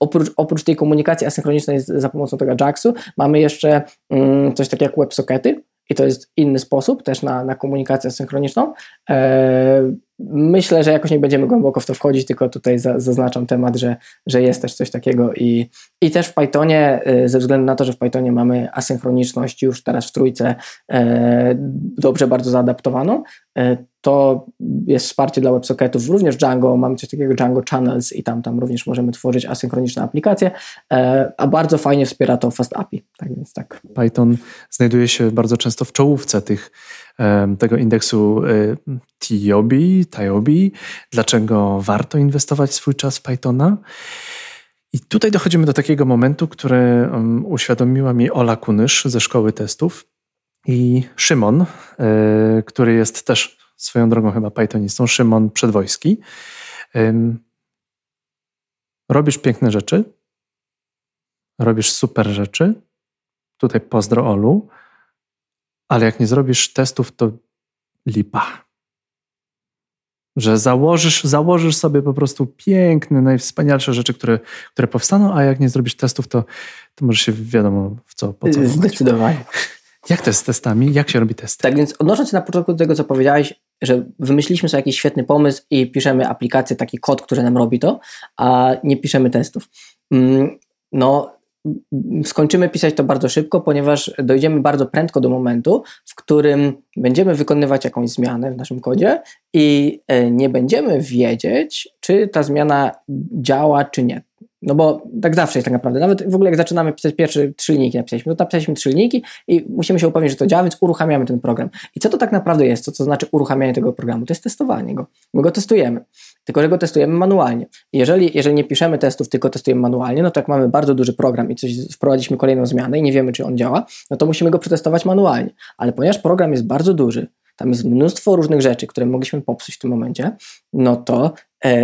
oprócz, oprócz tej komunikacji asynchronicznej za pomocą tego Ajaxu, mamy jeszcze mm, coś takiego jak WebSockety i to jest inny sposób też na, na komunikację asynchroniczną. E, myślę, że jakoś nie będziemy głęboko w to wchodzić, tylko tutaj za, zaznaczam temat, że, że jest też coś takiego i, i też w Pythonie, e, ze względu na to, że w Pythonie mamy asynchroniczność już teraz w trójce e, dobrze bardzo zaadaptowaną, e, to jest wsparcie dla WebSocketów, również Django, mamy coś takiego Django Channels i tam, tam również możemy tworzyć asynchroniczne aplikacje, e, a bardzo fajnie wspiera to Fast API. Tak więc tak. Python znajduje się bardzo często w czołówce tych, tego indeksu e, TIOBI, TIOBI. Dlaczego warto inwestować swój czas w Pythona? I tutaj dochodzimy do takiego momentu, który uświadomiła mi Ola Kunysz ze szkoły testów. I Szymon, yy, który jest też swoją drogą chyba Pythonistą, Szymon Przedwojski. Robisz piękne rzeczy, robisz super rzeczy. Tutaj pozdro Olu, ale jak nie zrobisz testów, to lipa że założysz, założysz sobie po prostu piękne, najwspanialsze rzeczy, które, które powstaną, a jak nie zrobisz testów, to, to możesz się wiadomo w co, po co. Zdecydowanie. Jak to jest z testami? Jak się robi testy? Tak więc odnosząc się na początku do tego, co powiedziałeś, że wymyśliliśmy sobie jakiś świetny pomysł i piszemy aplikację, taki kod, który nam robi to, a nie piszemy testów. Mm, no, skończymy pisać to bardzo szybko, ponieważ dojdziemy bardzo prędko do momentu, w którym będziemy wykonywać jakąś zmianę w naszym kodzie i e, nie będziemy wiedzieć, czy ta zmiana działa, czy nie. No bo tak zawsze jest tak naprawdę. Nawet w ogóle jak zaczynamy pisać pierwsze trzy linijki, napisaliśmy, to napisaliśmy trzy linijki i musimy się upewnić, że to działa, więc uruchamiamy ten program. I co to tak naprawdę jest? Co to znaczy uruchamianie tego programu? To jest testowanie go. My go testujemy, tylko że go testujemy manualnie. jeżeli, jeżeli nie piszemy testów, tylko testujemy manualnie, no to jak mamy bardzo duży program i coś wprowadziliśmy kolejną zmianę i nie wiemy, czy on działa, no to musimy go przetestować manualnie. Ale ponieważ program jest bardzo duży, tam jest mnóstwo różnych rzeczy, które mogliśmy popsuć w tym momencie, no to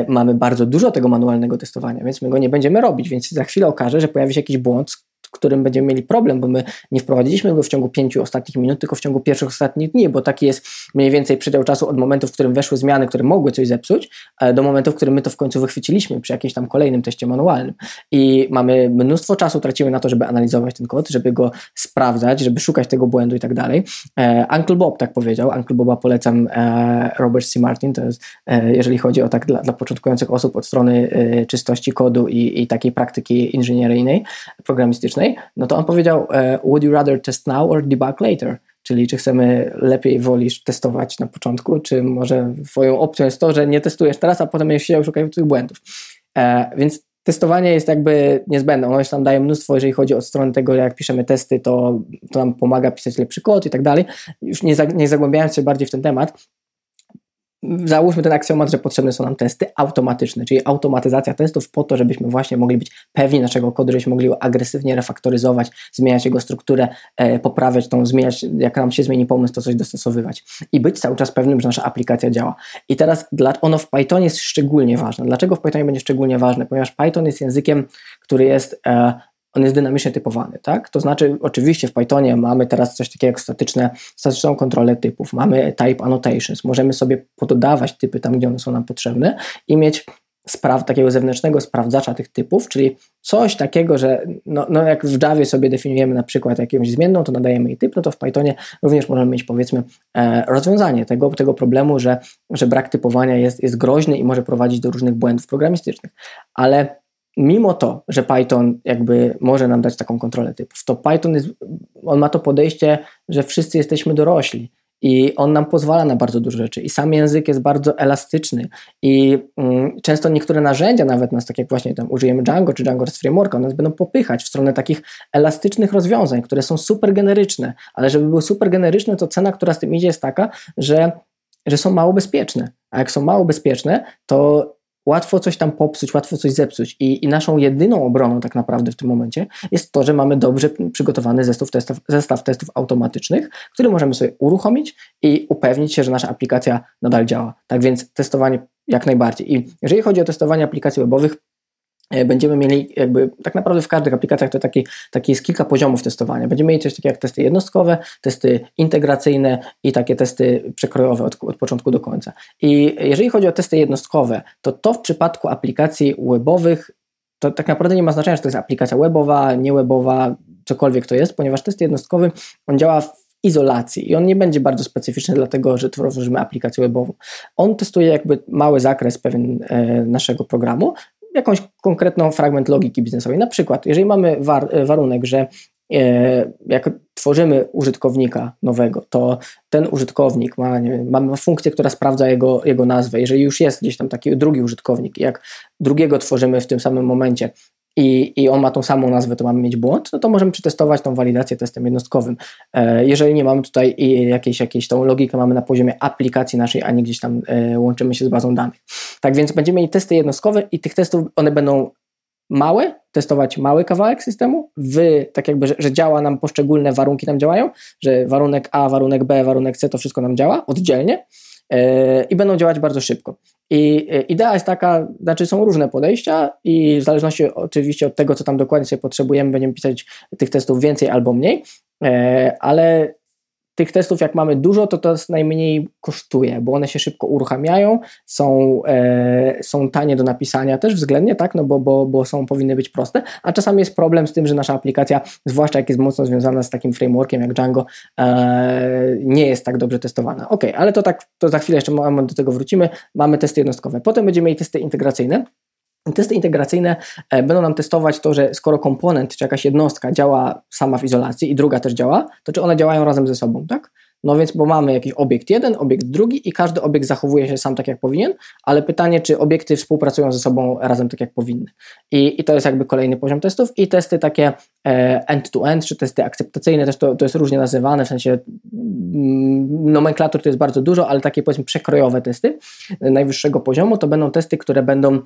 mamy bardzo dużo tego manualnego testowania, więc my go nie będziemy robić, więc za chwilę okaże, że pojawi się jakiś błąd, którym będziemy mieli problem, bo my nie wprowadziliśmy go w ciągu pięciu ostatnich minut, tylko w ciągu pierwszych ostatnich dni, bo taki jest mniej więcej przedział czasu od momentu, w którym weszły zmiany, które mogły coś zepsuć, e, do momentu, w którym my to w końcu wychwyciliśmy przy jakimś tam kolejnym teście manualnym. I mamy mnóstwo czasu tracimy na to, żeby analizować ten kod, żeby go sprawdzać, żeby szukać tego błędu i tak dalej. E, Uncle Bob tak powiedział, Uncle Boba polecam e, Robert C. Martin, to jest, jeżeli chodzi o tak dla, dla początkujących osób od strony czystości kodu i, i takiej praktyki inżynieryjnej, programistycznej, no to on powiedział, e, would you rather test now or debug later? Czyli czy chcemy lepiej wolisz testować na początku, czy może twoją opcją jest to, że nie testujesz teraz, a potem będziesz siedział szukać tych błędów. E, więc testowanie jest jakby niezbędne. Ono już tam daje mnóstwo, jeżeli chodzi od strony tego, jak piszemy testy, to, to nam pomaga pisać lepszy kod i tak dalej. Już nie, nie zagłębiając się bardziej w ten temat, załóżmy ten aksjomat, że potrzebne są nam testy automatyczne, czyli automatyzacja testów po to, żebyśmy właśnie mogli być pewni naszego kodu, żebyśmy mogli agresywnie refaktoryzować, zmieniać jego strukturę, e, poprawiać tą, zmieniać, jak nam się zmieni pomysł, to coś dostosowywać i być cały czas pewnym, że nasza aplikacja działa. I teraz dla, ono w Pythonie jest szczególnie ważne. Dlaczego w Pythonie będzie szczególnie ważne? Ponieważ Python jest językiem, który jest e, on jest dynamicznie typowany, tak? To znaczy, oczywiście w Pythonie mamy teraz coś takiego jak statyczne, statyczną kontrolę typów, mamy type annotations, możemy sobie pododawać typy tam, gdzie one są nam potrzebne i mieć spraw, takiego zewnętrznego sprawdzacza tych typów, czyli coś takiego, że no, no jak w Javie sobie definiujemy na przykład jakąś zmienną, to nadajemy jej typ, no to w Pythonie również możemy mieć powiedzmy e, rozwiązanie tego, tego problemu, że, że brak typowania jest, jest groźny i może prowadzić do różnych błędów programistycznych. Ale mimo to, że Python jakby może nam dać taką kontrolę typów, to Python jest, on ma to podejście, że wszyscy jesteśmy dorośli i on nam pozwala na bardzo dużo rzeczy i sam język jest bardzo elastyczny i mm, często niektóre narzędzia nawet nas, tak jak właśnie tam użyjemy Django czy Django z frameworka, nas będą popychać w stronę takich elastycznych rozwiązań, które są super generyczne, ale żeby były super generyczne, to cena, która z tym idzie jest taka, że że są mało bezpieczne. A jak są mało bezpieczne, to łatwo coś tam popsuć, łatwo coś zepsuć. I, I, naszą jedyną obroną tak naprawdę w tym momencie jest to, że mamy dobrze przygotowany zestaw testów, zestaw testów automatycznych, który możemy sobie uruchomić i upewnić się, że nasza aplikacja nadal działa. Tak więc testowanie jak najbardziej. I jeżeli chodzi o testowanie aplikacji webowych, będziemy mieli jakby tak naprawdę w każdych aplikacjach to taki, taki jest kilka poziomów testowania. Będziemy mieli coś takiego jak testy jednostkowe, testy integracyjne i takie testy przekrojowe od, od początku do końca. I jeżeli chodzi o testy jednostkowe, to to w przypadku aplikacji webowych to tak naprawdę nie ma znaczenia, czy to jest aplikacja webowa, nie webowa, cokolwiek to jest, ponieważ test jednostkowy on działa w izolacji i on nie będzie bardzo specyficzny, dlatego że tworzymy aplikację webową. On testuje jakby mały zakres pewien e, naszego programu, jakąś konkretną fragment logiki biznesowej. Na przykład, jeżeli mamy war, e, warunek, że e, jak tworzymy użytkownika nowego, to ten użytkownik ma, wiem, ma funkcję, która sprawdza jego, jego nazwę. Jeżeli już jest gdzieś tam taki drugi użytkownik, jak drugiego tworzymy w tym samym momencie, i, i on ma tą samą nazwę, to mamy mieć błąd, no to możemy przetestować tą walidację testem jednostkowym. E, jeżeli nie mamy tutaj jakiejś, jakiejś tą logikę mamy na poziomie aplikacji naszej, a nie gdzieś tam e, łączymy się z bazą danych. Tak więc będziemy mieli testy jednostkowe i tych testów one będą małe, testować mały kawałek systemu, w, tak jakby, że, że, działa nam poszczególne warunki nam działają, że warunek A, warunek B, warunek C to wszystko nam działa oddzielnie yy, i będą działać bardzo szybko. I yy, idea jest taka, znaczy są różne podejścia i w zależności oczywiście od tego, co tam dokładnie sobie potrzebujemy, będziemy pisać tych testów więcej albo mniej, yy, ale tych testów, jak mamy dużo, to to najmniej kosztuje, bo one się szybko uruchamiają, są, e, są tanie do napisania też względnie, tak, no bo, bo, bo są, powinny być proste, a czasami jest problem z tym, że nasza aplikacja, zwłaszcza jak jest mocno związana z takim frameworkiem jak Django, e, nie jest tak dobrze testowana. Ok, ale to tak, to za chwilę jeszcze do tego wrócimy. Mamy testy jednostkowe. Potem będziemy mieli testy integracyjne, Testy integracyjne e, będą nam testować to, że skoro komponent czy jakaś jednostka działa sama w izolacji i druga też działa, to czy one działają razem ze sobą, tak? No więc, bo mamy jakiś obiekt jeden, obiekt drugi i każdy obiekt zachowuje się sam tak, jak powinien, ale pytanie, czy obiekty współpracują ze sobą razem tak, jak powinny. I, i to jest jakby kolejny poziom testów i testy takie e, end-to-end, czy testy akceptacyjne, też to, to jest różnie nazywane, w sensie mm, nomenklatur to jest bardzo dużo, ale takie powiedzmy przekrojowe testy najwyższego poziomu to będą testy, które będą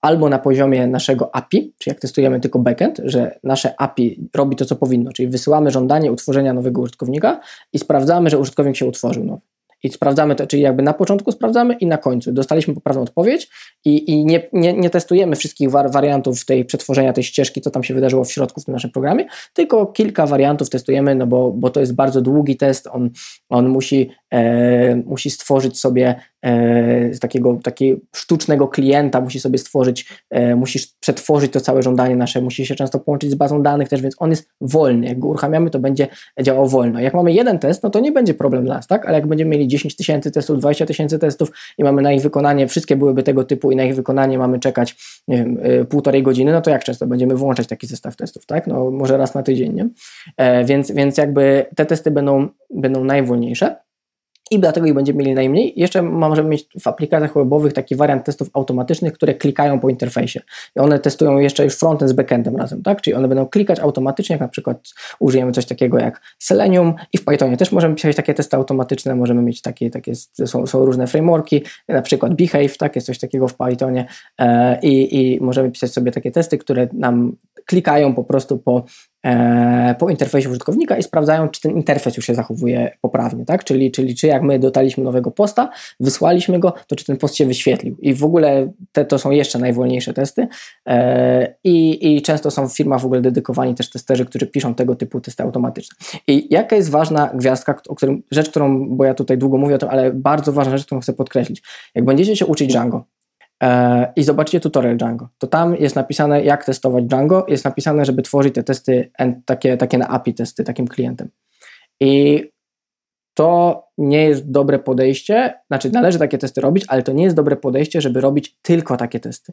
albo na poziomie naszego API, czy jak testujemy tylko backend, że nasze API robi to, co powinno, czyli wysyłamy żądanie utworzenia nowego użytkownika i sprawdzamy, że użytkownik się utworzył nowy i sprawdzamy to, czyli jakby na początku sprawdzamy i na końcu. Dostaliśmy poprawną odpowiedź i, i nie, nie, nie, testujemy wszystkich war, wariantów tej przetworzenia tej ścieżki, co tam się wydarzyło w środku w tym naszym programie, tylko kilka wariantów testujemy, no bo, bo to jest bardzo długi test, on, on musi, e, musi stworzyć sobie e, takiego, takiego sztucznego klienta, musi sobie stworzyć, e, musisz przetworzyć to całe żądanie nasze, musi się często połączyć z bazą danych też, więc on jest wolny. Jak go uruchamiamy, to będzie działał wolno. Jak mamy jeden test, no to nie będzie problem dla nas, tak? Ale jak będziemy mieli 10 tysięcy testów, 20 tysięcy testów i mamy na ich wykonanie, wszystkie byłyby tego typu i na ich wykonanie mamy czekać nie wiem, y, półtorej godziny, no to jak często będziemy włączać taki zestaw testów, tak? No może raz na tydzień, nie? E, więc, więc jakby te testy będą, będą najwolniejsze i dlatego ich będziemy mieli najmniej. Jeszcze możemy mieć w aplikacjach webowych taki wariant testów automatycznych, które klikają po interfejsie. I one testują jeszcze już frontend z backendem razem, tak? Czyli one będą klikać automatycznie, jak na przykład użyjemy coś takiego jak Selenium i w Pythonie też możemy pisać takie testy automatyczne, możemy mieć takie, takie są, są różne frameworki, na przykład Behave, tak? Jest coś takiego w Pythonie e, i, i możemy pisać sobie takie testy, które nam klikają po prostu po po interfejsie użytkownika i sprawdzają, czy ten interfejs już się zachowuje poprawnie, tak? Czyli, czyli czy jak my dodaliśmy nowego posta, wysłaliśmy go, to czy ten post się wyświetlił. I w ogóle te to są jeszcze najwolniejsze testy e, i, i często są w firmach w ogóle dedykowani też testerzy, którzy piszą tego typu testy automatyczne. I jaka jest ważna gwiazdka, o którym, rzecz, którą, bo ja tutaj długo mówię o tym, ale bardzo ważna rzecz, którą chcę podkreślić. Jak będziecie się uczyć Django, E, i zobaczycie tutorial Django. To tam jest napisane, jak testować Django. Jest napisane, żeby tworzyć te testy, takie, takie na API testy takim klientem. I to nie jest dobre podejście, znaczy należy takie testy robić, ale to nie jest dobre podejście, żeby robić tylko takie testy.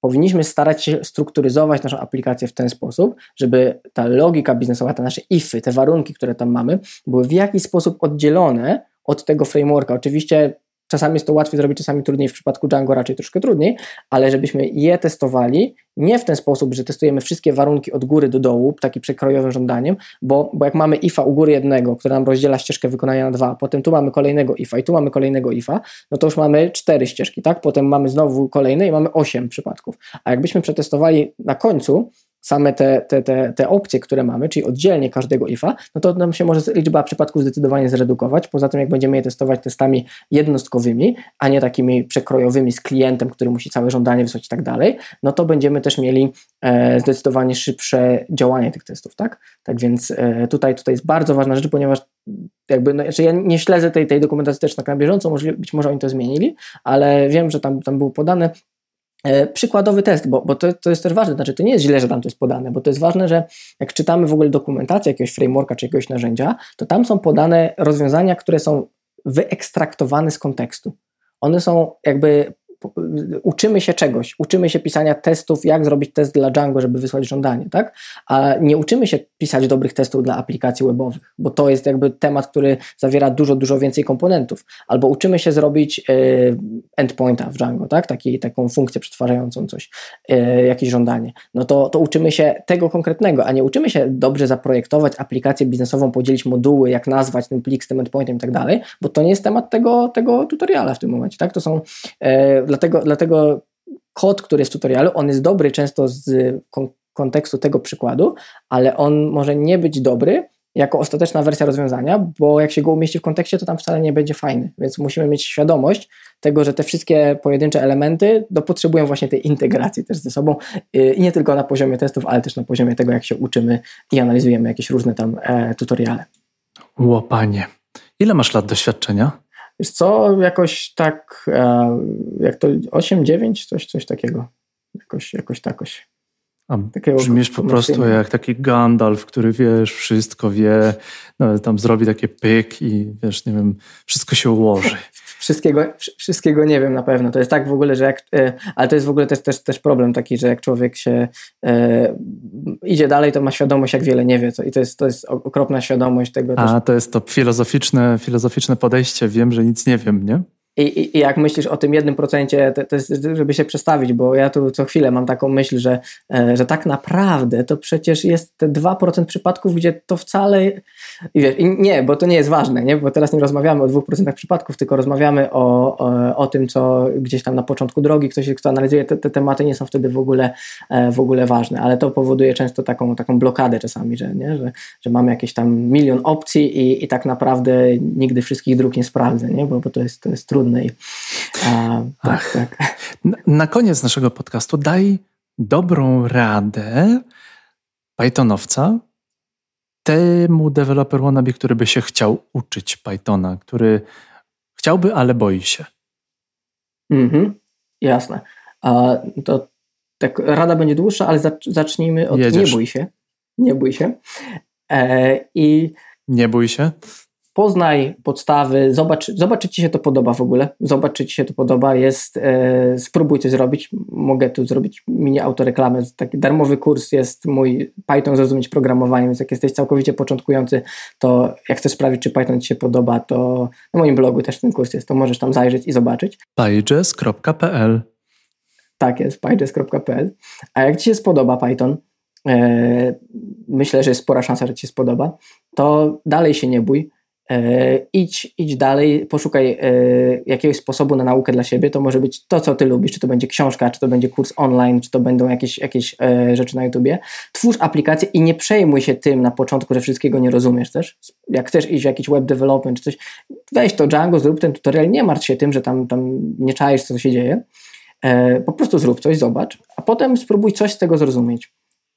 Powinniśmy starać się strukturyzować naszą aplikację w ten sposób, żeby ta logika biznesowa, te nasze ify, te warunki, które tam mamy, były w jakiś sposób oddzielone od tego frameworka. Oczywiście Czasami jest to łatwiej zrobić, czasami trudniej, w przypadku Django raczej troszkę trudniej, ale żebyśmy je testowali nie w ten sposób, że testujemy wszystkie warunki od góry do dołu, taki przekrojowym żądaniem, bo, bo jak mamy ifa u góry jednego, który nam rozdziela ścieżkę wykonania na dwa, potem tu mamy kolejnego ifa i tu mamy kolejnego ifa, no to już mamy cztery ścieżki, tak? Potem mamy znowu kolejne i mamy osiem przypadków. A jakbyśmy przetestowali na końcu, same te, te, te, te opcje, które mamy, czyli oddzielnie każdego ifa, no to nam się może liczba przypadków zdecydowanie zredukować. Poza tym, jak będziemy je testować testami jednostkowymi, a nie takimi przekrojowymi z klientem, który musi całe żądanie wysłać i tak dalej, no to będziemy też mieli e, zdecydowanie szybsze działanie tych testów, tak? Tak więc e, tutaj, tutaj jest bardzo ważna rzecz, ponieważ jakby, no, znaczy ja nie śledzę tej, tej dokumentacji też na bieżąco, może, być może oni to zmienili, ale wiem, że tam, tam było podane, przykładowy test, bo, bo to, to jest też ważne, znaczy to nie jest źle, że tam to jest podane, bo to jest ważne, że jak czytamy w ogóle dokumentację jakiegoś frameworka czy jakiegoś narzędzia, to tam są podane rozwiązania, które są wyekstraktowane z kontekstu. One są jakby uczymy się czegoś, uczymy się pisania testów, jak zrobić test dla Django, żeby wysłać żądanie, tak? A nie uczymy się pisać dobrych testów dla aplikacji webowych, bo to jest jakby temat, który zawiera dużo, dużo więcej komponentów. Albo uczymy się zrobić e, endpointa w Django, tak? Taki, taką funkcję przetwarzającą coś, e, jakieś żądanie. No to, to uczymy się tego konkretnego, a nie uczymy się dobrze zaprojektować aplikację biznesową, podzielić moduły, jak nazwać ten plik z tym endpointem i tak dalej, bo to nie jest temat tego, tego tutoriala w tym momencie, tak? To są e, dlatego, dlatego kod, który jest w tutorialu, on jest dobry często z kontekstu tego przykładu, ale on może nie być dobry jako ostateczna wersja rozwiązania, bo jak się go umieści w kontekście, to tam wcale nie będzie fajny. Więc musimy mieć świadomość tego, że te wszystkie pojedyncze elementy do potrzebują właśnie tej integracji też ze sobą y, i nie tylko na poziomie testów, ale też na poziomie tego, jak się uczymy i analizujemy jakieś różne tam e, tutoriale. Łopanie. Ile masz lat doświadczenia? Wiesz co, jakoś tak, e, jak to 8-9, coś, coś takiego. Jakoś, jakoś takoś. A brzmisz po prostu jak taki Gandalf, który wiesz, wszystko wie, no, tam zrobi takie pyk i wiesz, nie wiem, wszystko się ułoży. wszystkiego, wszystkiego nie wiem na pewno. To jest tak w ogóle, że jak, e, ale to jest w ogóle też, też, też problem taki, że jak człowiek się e, idzie dalej, to ma świadomość, jak wiele nie wie. I to jest, to jest okropna świadomość tego. A, też. to jest to filozoficzne, filozoficzne podejście. Wiem, że nic nie wiem, nie? I, i, I, jak myślisz o tym jednym procencie, to, to, jest, żeby się przestawić, bo ja tu co chwilę mam taką myśl, że, e, że tak naprawdę to przecież jest te 2% przypadków, gdzie to wcale. I wiesz, i nie, bo to nie jest ważne, nie? bo teraz nie rozmawiamy o 2% przypadków, tylko rozmawiamy o, o, o, tym, co gdzieś tam na początku drogi ktoś, kto analizuje te, te tematy, nie są wtedy w ogóle, e, w ogóle ważne, ale to powoduje często taką, taką blokadę czasami, że, nie? Że, że mamy jakieś tam milion opcji i, i tak naprawdę nigdy wszystkich dróg nie sprawdzę, nie? Bo, bo to jest, to jest trudne trudnej. A, tak, tak. Na, na koniec naszego podcastu daj dobrą radę Pythonowca temu deweloper wannabe, który by się chciał uczyć Pythona, który chciałby, ale boi się. Mhm, jasne. A, to tak, rada będzie dłuższa, ale zacznijmy od Jedziesz. nie bój się. Nie bój się. E, I nie bój się poznaj podstawy, zobacz, zobacz, czy ci się to podoba w ogóle, zobacz, czy ci się to podoba, jest, e, spróbuj coś zrobić, mogę tu zrobić mini autoreklamę, taki darmowy kurs jest mój Python zrozumieć programowanie, więc jak jesteś całkowicie początkujący, to jak chcesz sprawdzić, czy Python ci się podoba, to na moim blogu też ten kurs jest, to możesz tam zajrzeć i zobaczyć. pages.pl Tak jest, pages.pl A jak ci się spodoba Python, e, myślę, że jest spora szansa, że ci się spodoba, to dalej się nie bój, idź, idź dalej, poszukaj e, jakiegoś sposobu na naukę dla siebie. To może być to, co ty lubisz, czy to będzie książka, czy to będzie kurs online, czy to będą jakieś, jakieś e, rzeczy na YouTubie. Twórz aplikację i nie przejmuj się tym na początku, że wszystkiego nie rozumiesz też. Jak chcesz iść w jakiś web development, czy coś, weź to Django, zrób ten tutorial, nie martw się tym, że tam, tam nie czaisz, co się dzieje. Po prostu zrób coś, zobacz, a potem spróbuj coś z tego zrozumieć.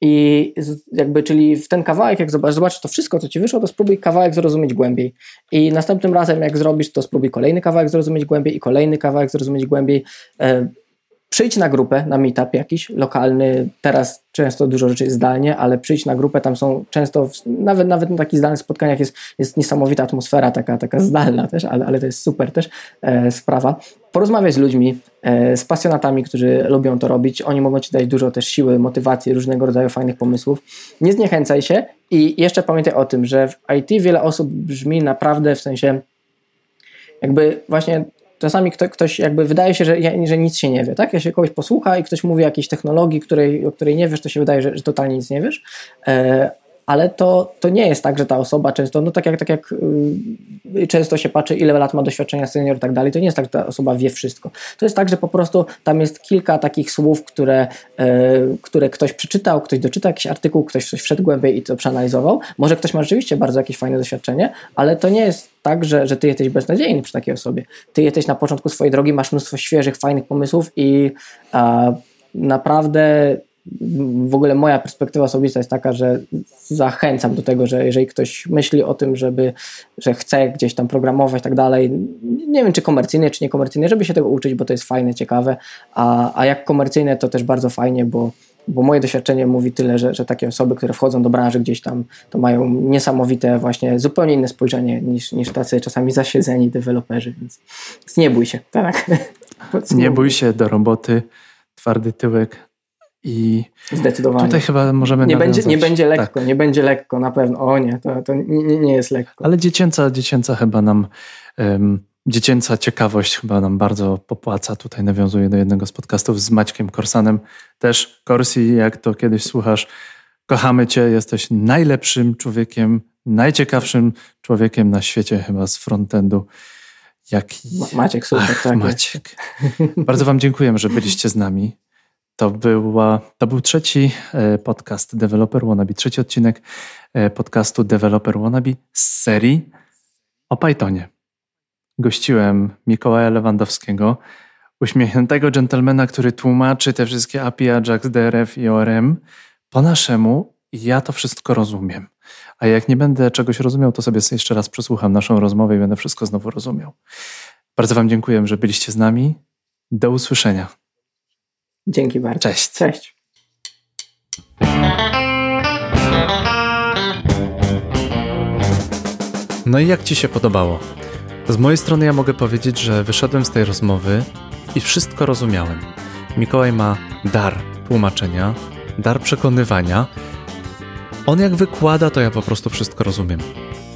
I jakby, czyli w ten kawałek, jak zobaczysz, to wszystko, co ci wyszło, to spróbuj kawałek zrozumieć głębiej. I następnym razem, jak zrobisz, to spróbuj kolejny kawałek zrozumieć głębiej i kolejny kawałek zrozumieć głębiej. Przyjdź na grupę, na meetup jakiś lokalny. Teraz często dużo rzeczy jest zdalnie, ale przyjdź na grupę, tam są często, nawet, nawet na takich zdalnych spotkaniach jest, jest niesamowita atmosfera, taka, taka zdalna też, ale, ale to jest super też e, sprawa. Porozmawiaj z ludźmi, e, z pasjonatami, którzy lubią to robić. Oni mogą ci dać dużo też siły, motywacji, różnego rodzaju fajnych pomysłów. Nie zniechęcaj się i jeszcze pamiętaj o tym, że w IT wiele osób brzmi naprawdę w sensie jakby właśnie czasami kto, ktoś jakby wydaje się, że, że nic się nie wie, tak? Ja się kogoś posłucha i ktoś mówi o jakiejś technologii, której, o której nie wiesz, to się wydaje, że, że totalnie nic nie wiesz. Ale to, to nie jest tak, że ta osoba często, no tak jak, tak jak yy, często się patrzy, ile lat ma doświadczenia senior i tak dalej, to nie jest tak, że ta osoba wie wszystko. To jest tak, że po prostu tam jest kilka takich słów, które, yy, które ktoś przeczytał, ktoś doczytał jakiś artykuł, ktoś coś wszedł głębiej i to przeanalizował. Może ktoś ma rzeczywiście bardzo jakieś fajne doświadczenie, ale to nie jest tak, że, że ty jesteś beznadziejny przy takiej osobie. Ty jesteś na początku swojej drogi, masz mnóstwo świeżych, fajnych pomysłów i naprawdę w ogóle moja perspektywa osobista jest taka, że zachęcam do tego, że jeżeli ktoś myśli o tym, żeby, że chce gdzieś tam programować i tak dalej, nie wiem czy komercyjnie, czy niekomercyjnie, żeby się tego uczyć, bo to jest fajne, ciekawe, a, a jak komercyjne to też bardzo fajnie, bo, bo moje doświadczenie mówi tyle, że, że takie osoby, które wchodzą do branży gdzieś tam, to mają niesamowite właśnie, zupełnie inne spojrzenie niż, niż tacy czasami zasiedzeni deweloperzy, więc, nie bój się, tak? nie bój się do roboty, twardy tyłek, i Zdecydowanie. Tutaj chyba możemy nie będzie, nie będzie lekko, tak. nie będzie lekko na pewno. O nie, to, to nie, nie jest lekko. Ale dziecięca, dziecięca chyba nam, um, dziecięca ciekawość chyba nam bardzo popłaca. Tutaj nawiązuję do jednego z podcastów z Maćkiem Korsanem. Też Korsi, jak to kiedyś słuchasz, kochamy Cię, jesteś najlepszym człowiekiem, najciekawszym człowiekiem na świecie chyba z frontendu. Maciek, super. Ach, tak Maciek. Bardzo Wam dziękujemy, że byliście z nami. To, była, to był trzeci e, podcast Developer Wannabe, trzeci odcinek e, podcastu Developer Wannabe z serii o Pythonie. Gościłem Mikołaja Lewandowskiego, uśmiechniętego dżentelmena, który tłumaczy te wszystkie API, Ajax, DRF i ORM po naszemu ja to wszystko rozumiem. A jak nie będę czegoś rozumiał, to sobie jeszcze raz przesłucham naszą rozmowę i będę wszystko znowu rozumiał. Bardzo Wam dziękuję, że byliście z nami. Do usłyszenia. Dzięki bardzo. Cześć. Cześć. No i jak Ci się podobało? Z mojej strony ja mogę powiedzieć, że wyszedłem z tej rozmowy i wszystko rozumiałem. Mikołaj ma dar tłumaczenia, dar przekonywania. On jak wykłada, to ja po prostu wszystko rozumiem.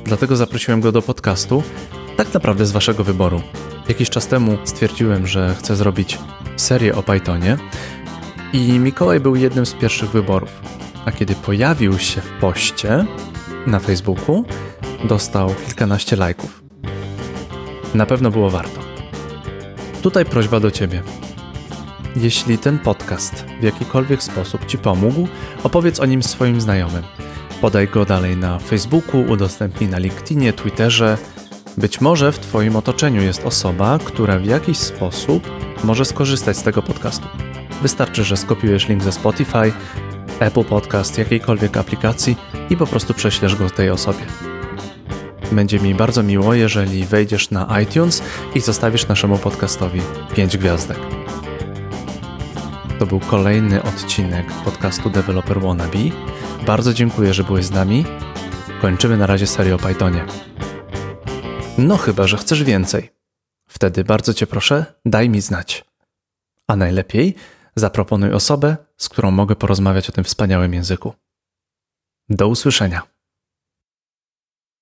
Dlatego zaprosiłem go do podcastu, tak naprawdę z waszego wyboru. Jakiś czas temu stwierdziłem, że chcę zrobić serię o Pythonie i Mikołaj był jednym z pierwszych wyborów. A kiedy pojawił się w poście na Facebooku, dostał kilkanaście lajków. Na pewno było warto. Tutaj prośba do Ciebie. Jeśli ten podcast w jakikolwiek sposób Ci pomógł, opowiedz o nim swoim znajomym. Podaj go dalej na Facebooku, udostępnij na LinkedInie, Twitterze. Być może w Twoim otoczeniu jest osoba, która w jakiś sposób może skorzystać z tego podcastu. Wystarczy, że skopiujesz link ze Spotify, Apple Podcast, jakiejkolwiek aplikacji i po prostu prześlesz go tej osobie. Będzie mi bardzo miło, jeżeli wejdziesz na iTunes i zostawisz naszemu podcastowi 5 gwiazdek. To był kolejny odcinek podcastu Developer Wannabe. Bardzo dziękuję, że byłeś z nami. Kończymy na razie serię o Pythonie. No chyba, że chcesz więcej. Wtedy bardzo Cię proszę, daj mi znać. A najlepiej zaproponuj osobę, z którą mogę porozmawiać o tym wspaniałym języku. Do usłyszenia.